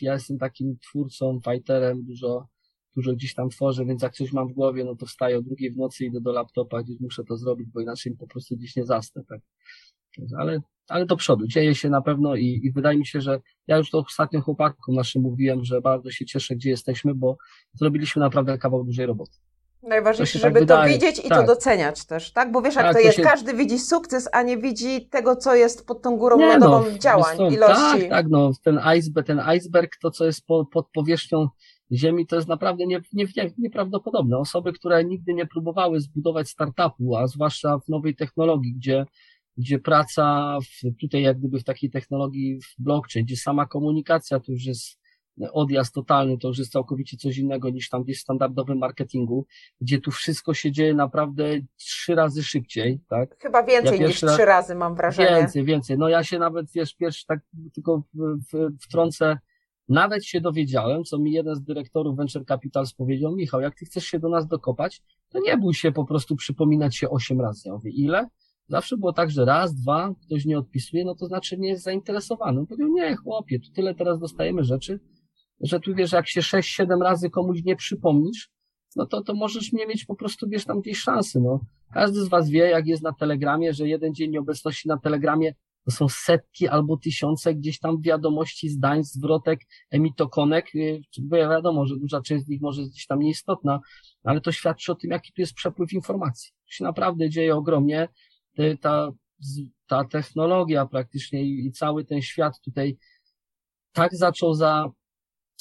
ja jestem takim twórcą, fighterem, dużo, dużo gdzieś tam tworzę, więc jak coś mam w głowie, no to wstaję o drugiej w nocy, idę do laptopa, gdzieś muszę to zrobić, bo inaczej po prostu gdzieś nie zastę, tak. Ale ale do przodu. Dzieje się na pewno i, i wydaje mi się, że ja już to ostatnio chłopakom naszym mówiłem, że bardzo się cieszę, gdzie jesteśmy, bo zrobiliśmy naprawdę kawał dużej roboty. Najważniejsze, żeby tak to wydaje. widzieć i tak. to doceniać też, tak? Bo wiesz, jak tak, to jest, się... każdy widzi sukces, a nie widzi tego, co jest pod tą górą nie, lodową no, działań, ilości. Tak, tak, no, ten iceberg, ten iceberg, to co jest po, pod powierzchnią ziemi, to jest naprawdę nie, nie, nie, nieprawdopodobne. Osoby, które nigdy nie próbowały zbudować startupu, a zwłaszcza w nowej technologii, gdzie gdzie praca w, tutaj jak gdyby w takiej technologii w blockchain, gdzie sama komunikacja to już jest odjazd totalny to już jest całkowicie coś innego niż tam gdzieś w standardowym marketingu, gdzie tu wszystko się dzieje naprawdę trzy razy szybciej, tak? Chyba więcej Ja niż pierwszy trzy razy mam wrażenie. Więcej, więcej. No ja się nawet, wiesz, pierwszy tak tylko w, w, wtrącę, nawet się dowiedziałem, co mi jeden z dyrektorów Venture Capitals powiedział, Michał, jak ty chcesz się do nas dokopać, to nie bój się po prostu przypominać się osiem razy. Ja mówię, ile? Zawsze było tak, że raz, dwa, ktoś nie odpisuje, no to znaczy nie jest zainteresowany. On powiedział, nie, chłopie, tu tyle teraz dostajemy rzeczy, że tu wiesz, jak się sześć, siedem razy komuś nie przypomnisz, no to, to możesz nie mieć po prostu, wiesz, tam gdzieś szansy, no. Każdy z was wie, jak jest na Telegramie, że jeden dzień nieobecności na Telegramie to są setki albo tysiące gdzieś tam wiadomości, zdań, zwrotek, emitokonek, yy, bo wiadomo, że duża część z nich może jest gdzieś tam nieistotna, ale to świadczy o tym, jaki tu jest przepływ informacji. To się naprawdę dzieje ogromnie. Ta, ta technologia praktycznie i, i cały ten świat tutaj tak zaczął za,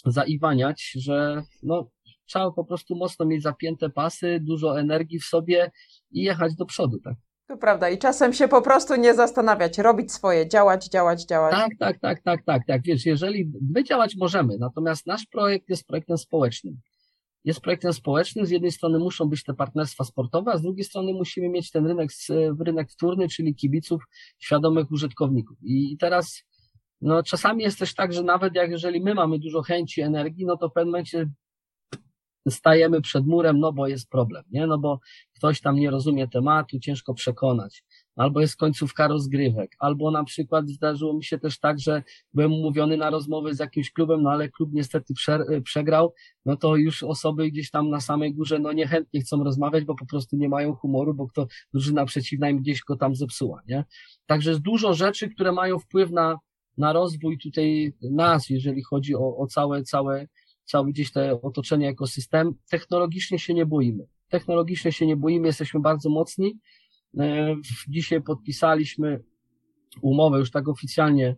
zaiwaniać, że no, trzeba po prostu mocno mieć zapięte pasy, dużo energii w sobie i jechać do przodu, tak? To prawda. I czasem się po prostu nie zastanawiać, robić swoje, działać, działać, działać. Tak, tak, tak, tak, tak, tak. Wiesz, jeżeli my działać możemy, natomiast nasz projekt jest projektem społecznym. Jest projektem społecznym, z jednej strony muszą być te partnerstwa sportowe, a z drugiej strony musimy mieć ten rynek, rynek wtórny, czyli kibiców, świadomych użytkowników. I teraz, no czasami jest też tak, że nawet jak jeżeli my mamy dużo chęci, energii, no to w pewnym momencie stajemy przed murem, no bo jest problem, nie? No bo ktoś tam nie rozumie tematu, ciężko przekonać. Albo jest końcówka rozgrywek, albo na przykład zdarzyło mi się też tak, że byłem umówiony na rozmowę z jakimś klubem, no ale klub niestety prze, przegrał, no to już osoby gdzieś tam na samej górze, no niechętnie chcą rozmawiać, bo po prostu nie mają humoru, bo kto, drużyna przeciwna im gdzieś go tam zepsuła, nie? Także jest dużo rzeczy, które mają wpływ na, na rozwój tutaj nas, jeżeli chodzi o, o całe, całe, całe gdzieś te otoczenie, ekosystem. Technologicznie się nie boimy. Technologicznie się nie boimy, jesteśmy bardzo mocni. E, Dzisiaj podpisaliśmy umowę już tak oficjalnie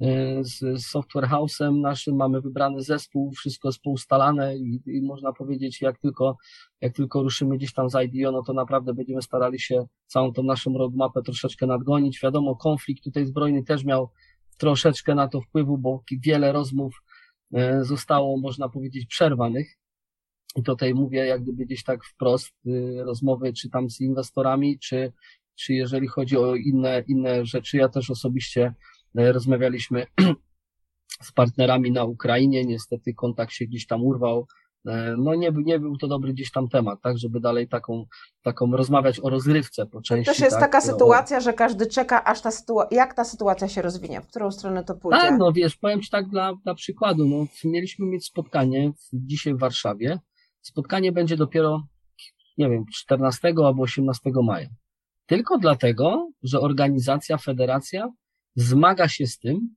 e, z, z Software House'em naszym, mamy wybrany zespół, wszystko jest poustalane i, i można powiedzieć, jak tylko, jak tylko ruszymy gdzieś tam z IDO, no to naprawdę będziemy starali się całą tą naszą roadmapę troszeczkę nadgonić. Wiadomo, konflikt tutaj zbrojny też miał troszeczkę na to wpływu, bo wiele rozmów e, zostało, można powiedzieć, przerwanych. I tutaj mówię jak gdyby gdzieś tak wprost y, rozmowy, czy tam z inwestorami, czy, czy jeżeli chodzi o inne, inne rzeczy. Ja też osobiście e, rozmawialiśmy z partnerami na Ukrainie. Niestety kontakt się gdzieś tam urwał. E, No nie, był- nie był to dobry gdzieś tam temat, tak, żeby dalej taką, taką rozmawiać o rozrywce po części. Też jest tak, taka o- sytuacja, że każdy czeka, aż ta sytuacja, jak ta sytuacja się rozwinie, w którą stronę to pójdzie. Tak, no wiesz, powiem Ci tak dla, dla przykładu, no, mieliśmy mieć spotkanie dzisiaj w Warszawie. Spotkanie będzie dopiero, nie wiem, 14 albo 18 maja. Tylko dlatego, że organizacja, federacja zmaga się z tym,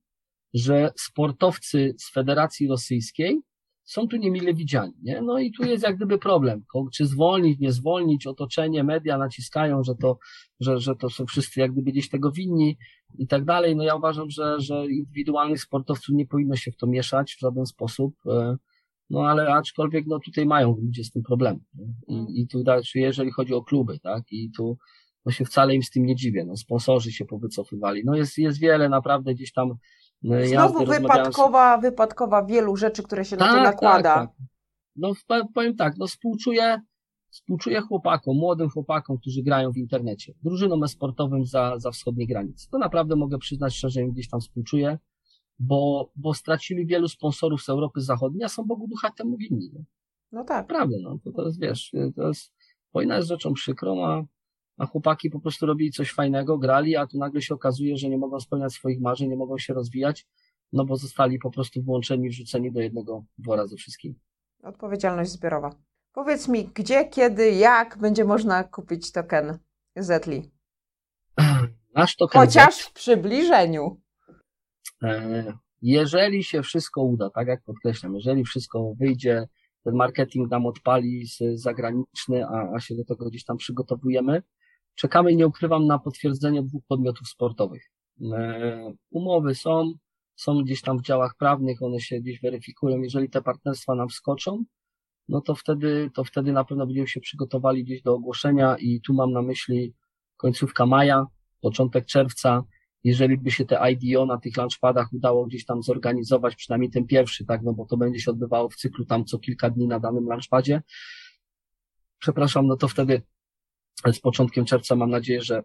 że sportowcy z Federacji Rosyjskiej są tu niemile widziani, nie? No i tu jest jak gdyby problem, czy zwolnić, nie zwolnić, otoczenie, media naciskają, że to, że, że to są wszyscy jak gdyby gdzieś tego winni i tak dalej. No ja uważam, że, że indywidualnych sportowców nie powinno się w to mieszać w żaden sposób. E, No ale aczkolwiek no tutaj mają ludzie z tym problem. I, i tu znaczy, jeżeli chodzi o kluby, tak? I tu no się wcale im z tym nie dziwię. No sponsorzy się powycofywali. No jest, jest wiele naprawdę gdzieś tam e, jazdy, Znowu rozmawiałem z- wypadkowa, wypadkowa wielu rzeczy, które się na to nakłada. tak. No w- powiem tak, no współczuję, współczuję chłopakom, młodym chłopakom, którzy grają w internecie, drużynom e-sportowym za, za wschodniej granicy. To naprawdę mogę przyznać szczerze, im gdzieś tam współczuję, bo, bo stracili wielu sponsorów z Europy Zachodniej, a są Bogu ducha temu winni. Nie? No tak. Naprawdę, no to, jest, wiesz, to jest, wojna jest rzeczą przykrą, a, a chłopaki po prostu robili coś fajnego, grali, a tu nagle się okazuje, że nie mogą spełniać swoich marzeń, nie mogą się rozwijać, no bo zostali po prostu włączeni, wrzuceni do jednego wora ze wszystkim. Odpowiedzialność zbiorowa. Powiedz mi, gdzie, kiedy, jak będzie można kupić token Zetli? Nasz token Chociaż w przybliżeniu. E, Jeżeli się wszystko uda, tak jak podkreślam, jeżeli wszystko wyjdzie, ten marketing nam odpali z zagraniczny, a, a się do tego gdzieś tam przygotowujemy, czekamy, nie ukrywam, na potwierdzenie dwóch podmiotów sportowych. E, Umowy są, są gdzieś tam w działach prawnych, one się gdzieś weryfikują. Jeżeli te partnerstwa nam skoczą, no to wtedy, to wtedy na pewno będziemy się przygotowali gdzieś do ogłoszenia i tu mam na myśli końcówka maja, początek czerwca, jeżeli by się te IDO na tych launchpadach udało gdzieś tam zorganizować, przynajmniej ten pierwszy, tak, no bo to będzie się odbywało w cyklu tam co kilka dni na danym launchpadzie. Przepraszam, no to wtedy z początkiem czerwca mam nadzieję, że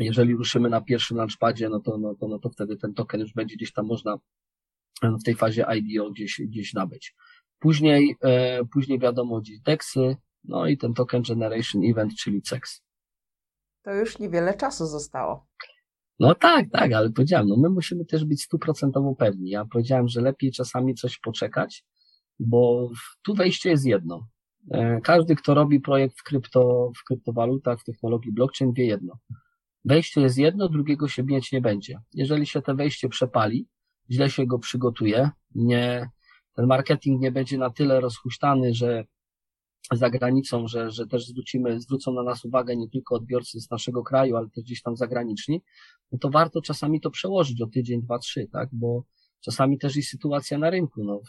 jeżeli ruszymy na pierwszym launchpadzie, no to, no to, no to wtedy ten token już będzie gdzieś tam można w tej fazie IDO gdzieś, gdzieś nabyć. Później, e, później wiadomo gdzieś DEXy, no i ten token Generation Event, czyli CEX. To już niewiele czasu zostało. No tak, tak, ale powiedziałem, no my musimy też być stuprocentowo pewni. Ja powiedziałem, że lepiej czasami coś poczekać, bo tu wejście jest jedno. E, każdy, kto robi projekt w krypto, w kryptowalutach, w technologii blockchain wie jedno. Wejście jest jedno, drugiego się mieć nie będzie. Jeżeli się te wejście przepali, źle się go przygotuje, nie, ten marketing nie będzie na tyle rozhuśtany, że za granicą, że, że też zwrócimy, zwrócą na nas uwagę nie tylko odbiorcy z naszego kraju, ale też gdzieś tam zagraniczni, no to warto czasami to przełożyć o tydzień, dwa, trzy, tak, bo czasami też i sytuacja na rynku, no,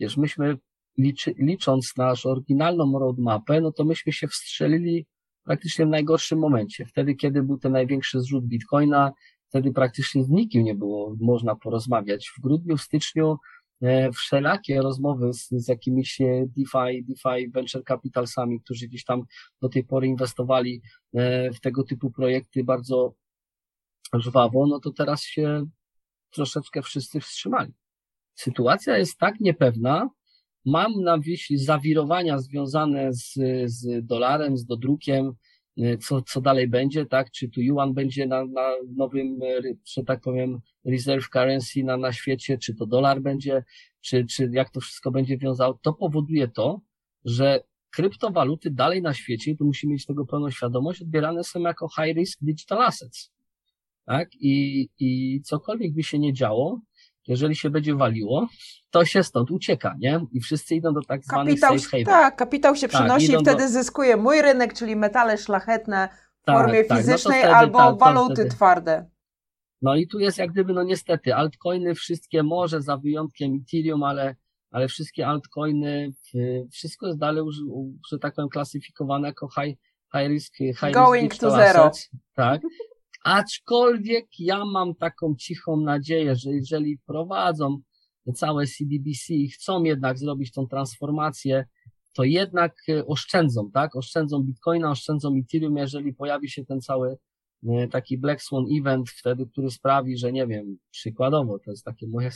wiesz, myśmy liczy, licząc nasz oryginalną roadmapę, no to myśmy się wstrzelili praktycznie w najgorszym momencie. Wtedy, kiedy był ten największy zrzut Bitcoina, wtedy praktycznie z nikim nie było można porozmawiać. W grudniu, w styczniu wszelakie rozmowy z, z jakimiś e, DeFi, DeFi venture capitalsami, którzy gdzieś tam do tej pory inwestowali e, w tego typu projekty bardzo żwawo, no to teraz się troszeczkę wszyscy wstrzymali. Sytuacja jest tak niepewna, mam na myśli zawirowania związane z, z dolarem, z dodrukiem, co, co dalej będzie, tak? Czy tu yuan będzie na, na nowym, y, że tak powiem, reserve currency na, na świecie, czy to dolar będzie, czy, czy jak to wszystko będzie wiązało, to powoduje to, że kryptowaluty dalej na świecie, tu musimy mieć tego pełną świadomość, odbierane są jako high risk digital assets. Tak? I, i cokolwiek by się nie działo, jeżeli się będzie waliło, to się stąd ucieka, nie? I wszyscy idą do tak zwanych kapitał, safe haven. Tak, kapitał się tak, przenosi tak, i wtedy do... zyskuje mój rynek, czyli metale szlachetne w tak, formie tak, fizycznej no wtedy, albo waluty wtedy... twarde. No i tu jest jak gdyby, no niestety, altcoiny wszystkie może za wyjątkiem Ethereum, ale, ale wszystkie altcoiny, wszystko jest dalej, że tak powiem, klasyfikowane jako high, high risk, high Going risk to zero. Tak. Aczkolwiek ja mam taką cichą nadzieję, że jeżeli prowadzą całe CDBC i chcą jednak zrobić tą transformację, to jednak e, oszczędzą, tak? Oszczędzą Bitcoina, oszczędzą Ethereum, jeżeli pojawi się ten cały taki Black Swan event wtedy, który sprawi, że nie wiem, przykładowo, to jest takie moje,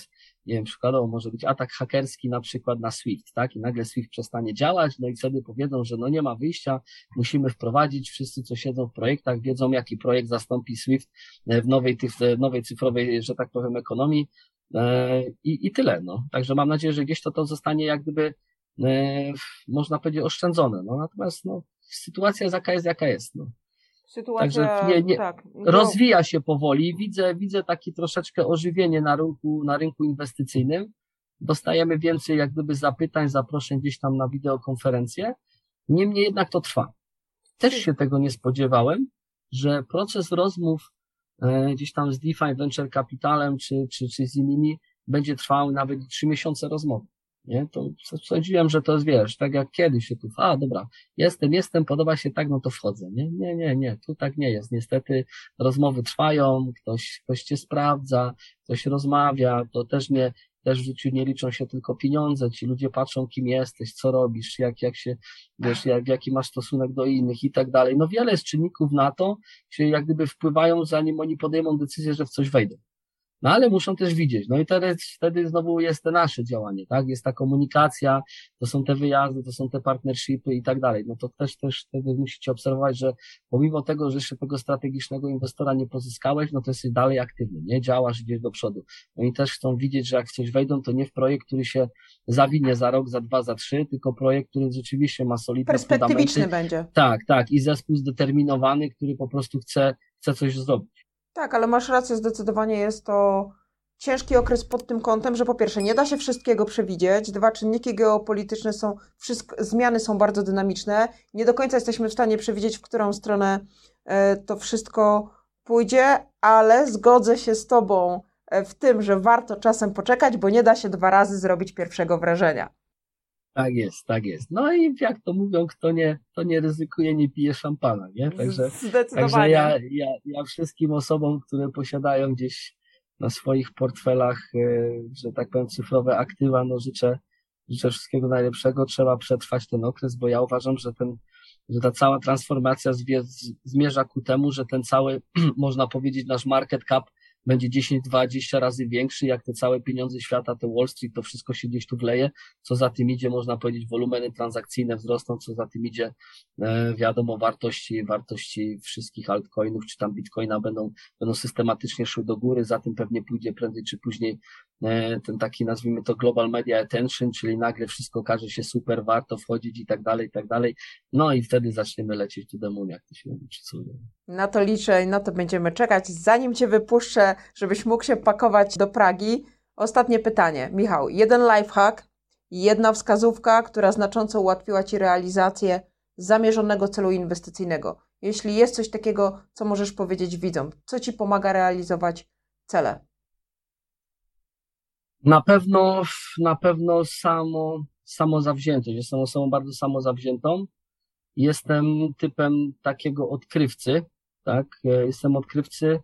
nie wiem, przykładowo może być atak hakerski na przykład na Swift, tak? I nagle Swift przestanie działać, no i wtedy powiedzą, że no nie ma wyjścia, musimy wprowadzić, wszyscy, co siedzą w projektach, wiedzą, jaki projekt zastąpi Swift e, w nowej, tych, w nowej cyfrowej, że tak powiem, ekonomii, i, i tyle, no. Także mam nadzieję, że gdzieś to, to zostanie jak gdyby, można powiedzieć, oszczędzone, no. Natomiast, no, sytuacja jest jaka jest, jaka jest, no. Sytuacja, Także nie, nie, tak. No. rozwija się powoli. Widzę, widzę takie troszeczkę ożywienie na rynku, na rynku inwestycyjnym. Dostajemy więcej jak gdyby zapytań, zaproszeń gdzieś tam na wideokonferencję. Niemniej jednak to trwa. Też się tego nie spodziewałem, że proces rozmów e, gdzieś tam z DeFi, Venture Capitalem czy, czy, czy z innymi będzie trwał nawet trzy miesiące rozmowy nie? To sądziłem, że to jest, wiesz, tak jak kiedyś się tu, a dobra, jestem, jestem, podoba się tak, no to wchodzę, nie? Nie, nie, nie, tu tak nie jest. Niestety rozmowy trwają, ktoś, ktoś cię sprawdza, ktoś rozmawia, to też nie, też w życiu nie liczą się tylko pieniądze, ci ludzie patrzą, kim jesteś, co robisz, jak, jak się, wiesz, jak, jaki masz stosunek do innych i tak dalej. No wiele jest czynników na to, się jak gdyby wpływają, zanim oni podejmą decyzję, że w coś wejdą. No ale muszą też widzieć. No i wtedy, wtedy znowu jest to nasze działanie, tak? Jest ta komunikacja, to są te wyjazdy, to są te partnershipy i tak dalej. No to też, też wtedy musicie obserwować, że pomimo tego, że jeszcze tego strategicznego inwestora nie pozyskałeś, no to jesteś dalej aktywny, nie? Działasz, idziesz do przodu. Oni też chcą widzieć, że jak w coś wejdą, to nie w projekt, który się zawinie za rok, za dwa, za trzy, tylko projekt, który rzeczywiście ma solidne Perspektywiczny będzie. Tak, tak. I zespół zdeterminowany, który po prostu chce, chce coś zrobić. Tak, ale masz rację, zdecydowanie jest to ciężki okres pod tym kątem, że po pierwsze nie da się wszystkiego przewidzieć, dwa czynniki geopolityczne są, wszystko, zmiany są bardzo dynamiczne, nie do końca jesteśmy w stanie przewidzieć, w którą stronę e, to wszystko pójdzie, ale zgodzę się z Tobą e, w tym, że warto czasem poczekać, bo nie da się dwa razy zrobić pierwszego wrażenia. Tak jest, tak jest. No i jak to mówią, kto nie, kto nie ryzykuje, nie pije szampana, nie? Także, także ja, ja, ja wszystkim osobom, które posiadają gdzieś na swoich portfelach, e, że tak powiem, cyfrowe aktywa, no życzę, życzę wszystkiego najlepszego. Trzeba przetrwać ten okres, bo ja uważam, że ten, że ta cała transformacja zmierza ku temu, że ten cały, można powiedzieć, nasz market cap będzie 10-20 razy większy, jak te całe pieniądze świata, te Wall Street, to wszystko się gdzieś tu wleje. Co za tym idzie, można powiedzieć, wolumeny transakcyjne wzrosną, co za tym idzie, e, wiadomo, wartości, wartości wszystkich altcoinów, czy tam bitcoina będą, będą systematycznie szły do góry, za tym pewnie pójdzie prędzej czy później e, ten taki, nazwijmy to global media attention, czyli nagle wszystko okaże się super, warto wchodzić i tak dalej, i tak dalej. No i wtedy zaczniemy lecieć do demon, jak to się mówi, czy co. Na to liczę i na to będziemy czekać. Zanim Cię wypuszczę, żebyś mógł się pakować do Pragi, ostatnie pytanie. Michał, jeden lifehack, jedna wskazówka, która znacząco ułatwiła Ci realizację zamierzonego celu inwestycyjnego. Jeśli jest coś takiego, co możesz powiedzieć widzom, co Ci pomaga realizować cele? Na pewno, na pewno samo, samozawziętość. Jestem osobą bardzo samozawziętą. Jestem typem takiego odkrywcy, tak? Jestem odkrywcy,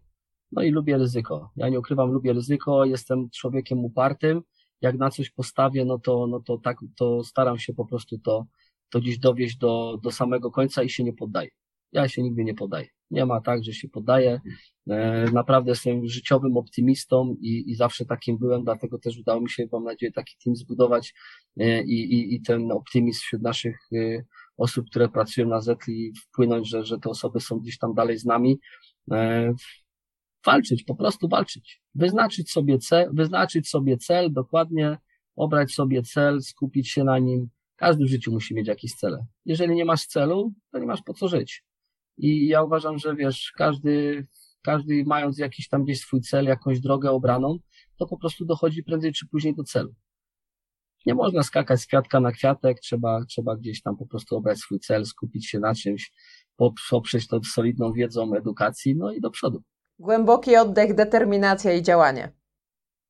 no i lubię ryzyko. Ja nie ukrywam, lubię ryzyko, jestem człowiekiem upartym. Jak na coś postawię, no to, no to tak, to staram się po prostu to, to dziś dowieść do, do samego końca i się nie poddaję. Ja się nigdy nie poddaję. Nie ma tak, że się poddaję. E, naprawdę jestem życiowym optymistą i, i zawsze takim byłem, dlatego też udało mi się, mam nadzieję, taki team zbudować e, i, i, i ten optymizm wśród naszych e, osób, które pracują na Zetli, wpłynąć, że, że te osoby są gdzieś tam dalej z nami. Walczyć, po prostu walczyć. Wyznaczyć sobie cel, wyznaczyć sobie cel, dokładnie obrać sobie cel, skupić się na nim. Każdy w życiu musi mieć jakiś cel. Jeżeli nie masz celu, to nie masz po co żyć. I ja uważam, że wiesz, każdy, każdy mając jakiś tam gdzieś swój cel, jakąś drogę obraną, to po prostu dochodzi prędzej czy później do celu. Nie można skakać z kwiatka na kwiatek, trzeba, trzeba gdzieś tam po prostu obrać swój cel, skupić się na czymś, poprzeć to solidną wiedzą, edukacji, no i do przodu. Głęboki oddech, determinacja i działanie.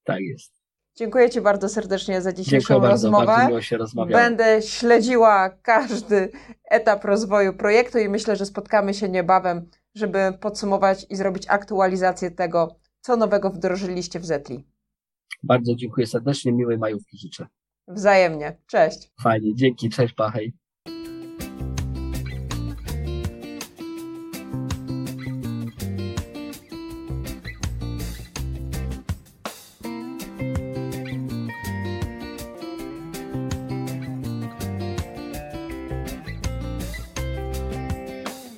Tak jest. Dziękuję Ci bardzo serdecznie za dzisiejszą Dziękuję rozmowę. Bardzo, bardzo się rozmawiało. Będę śledziła każdy etap rozwoju projektu i myślę, że spotkamy się niebawem, żeby podsumować i zrobić aktualizację tego, co nowego wdrożyliście w Zetli. Bardzo dziękuję serdecznie, miłej majówki życzę. Wzajemnie. Cześć. Fajnie, dzięki, cześć, pachej.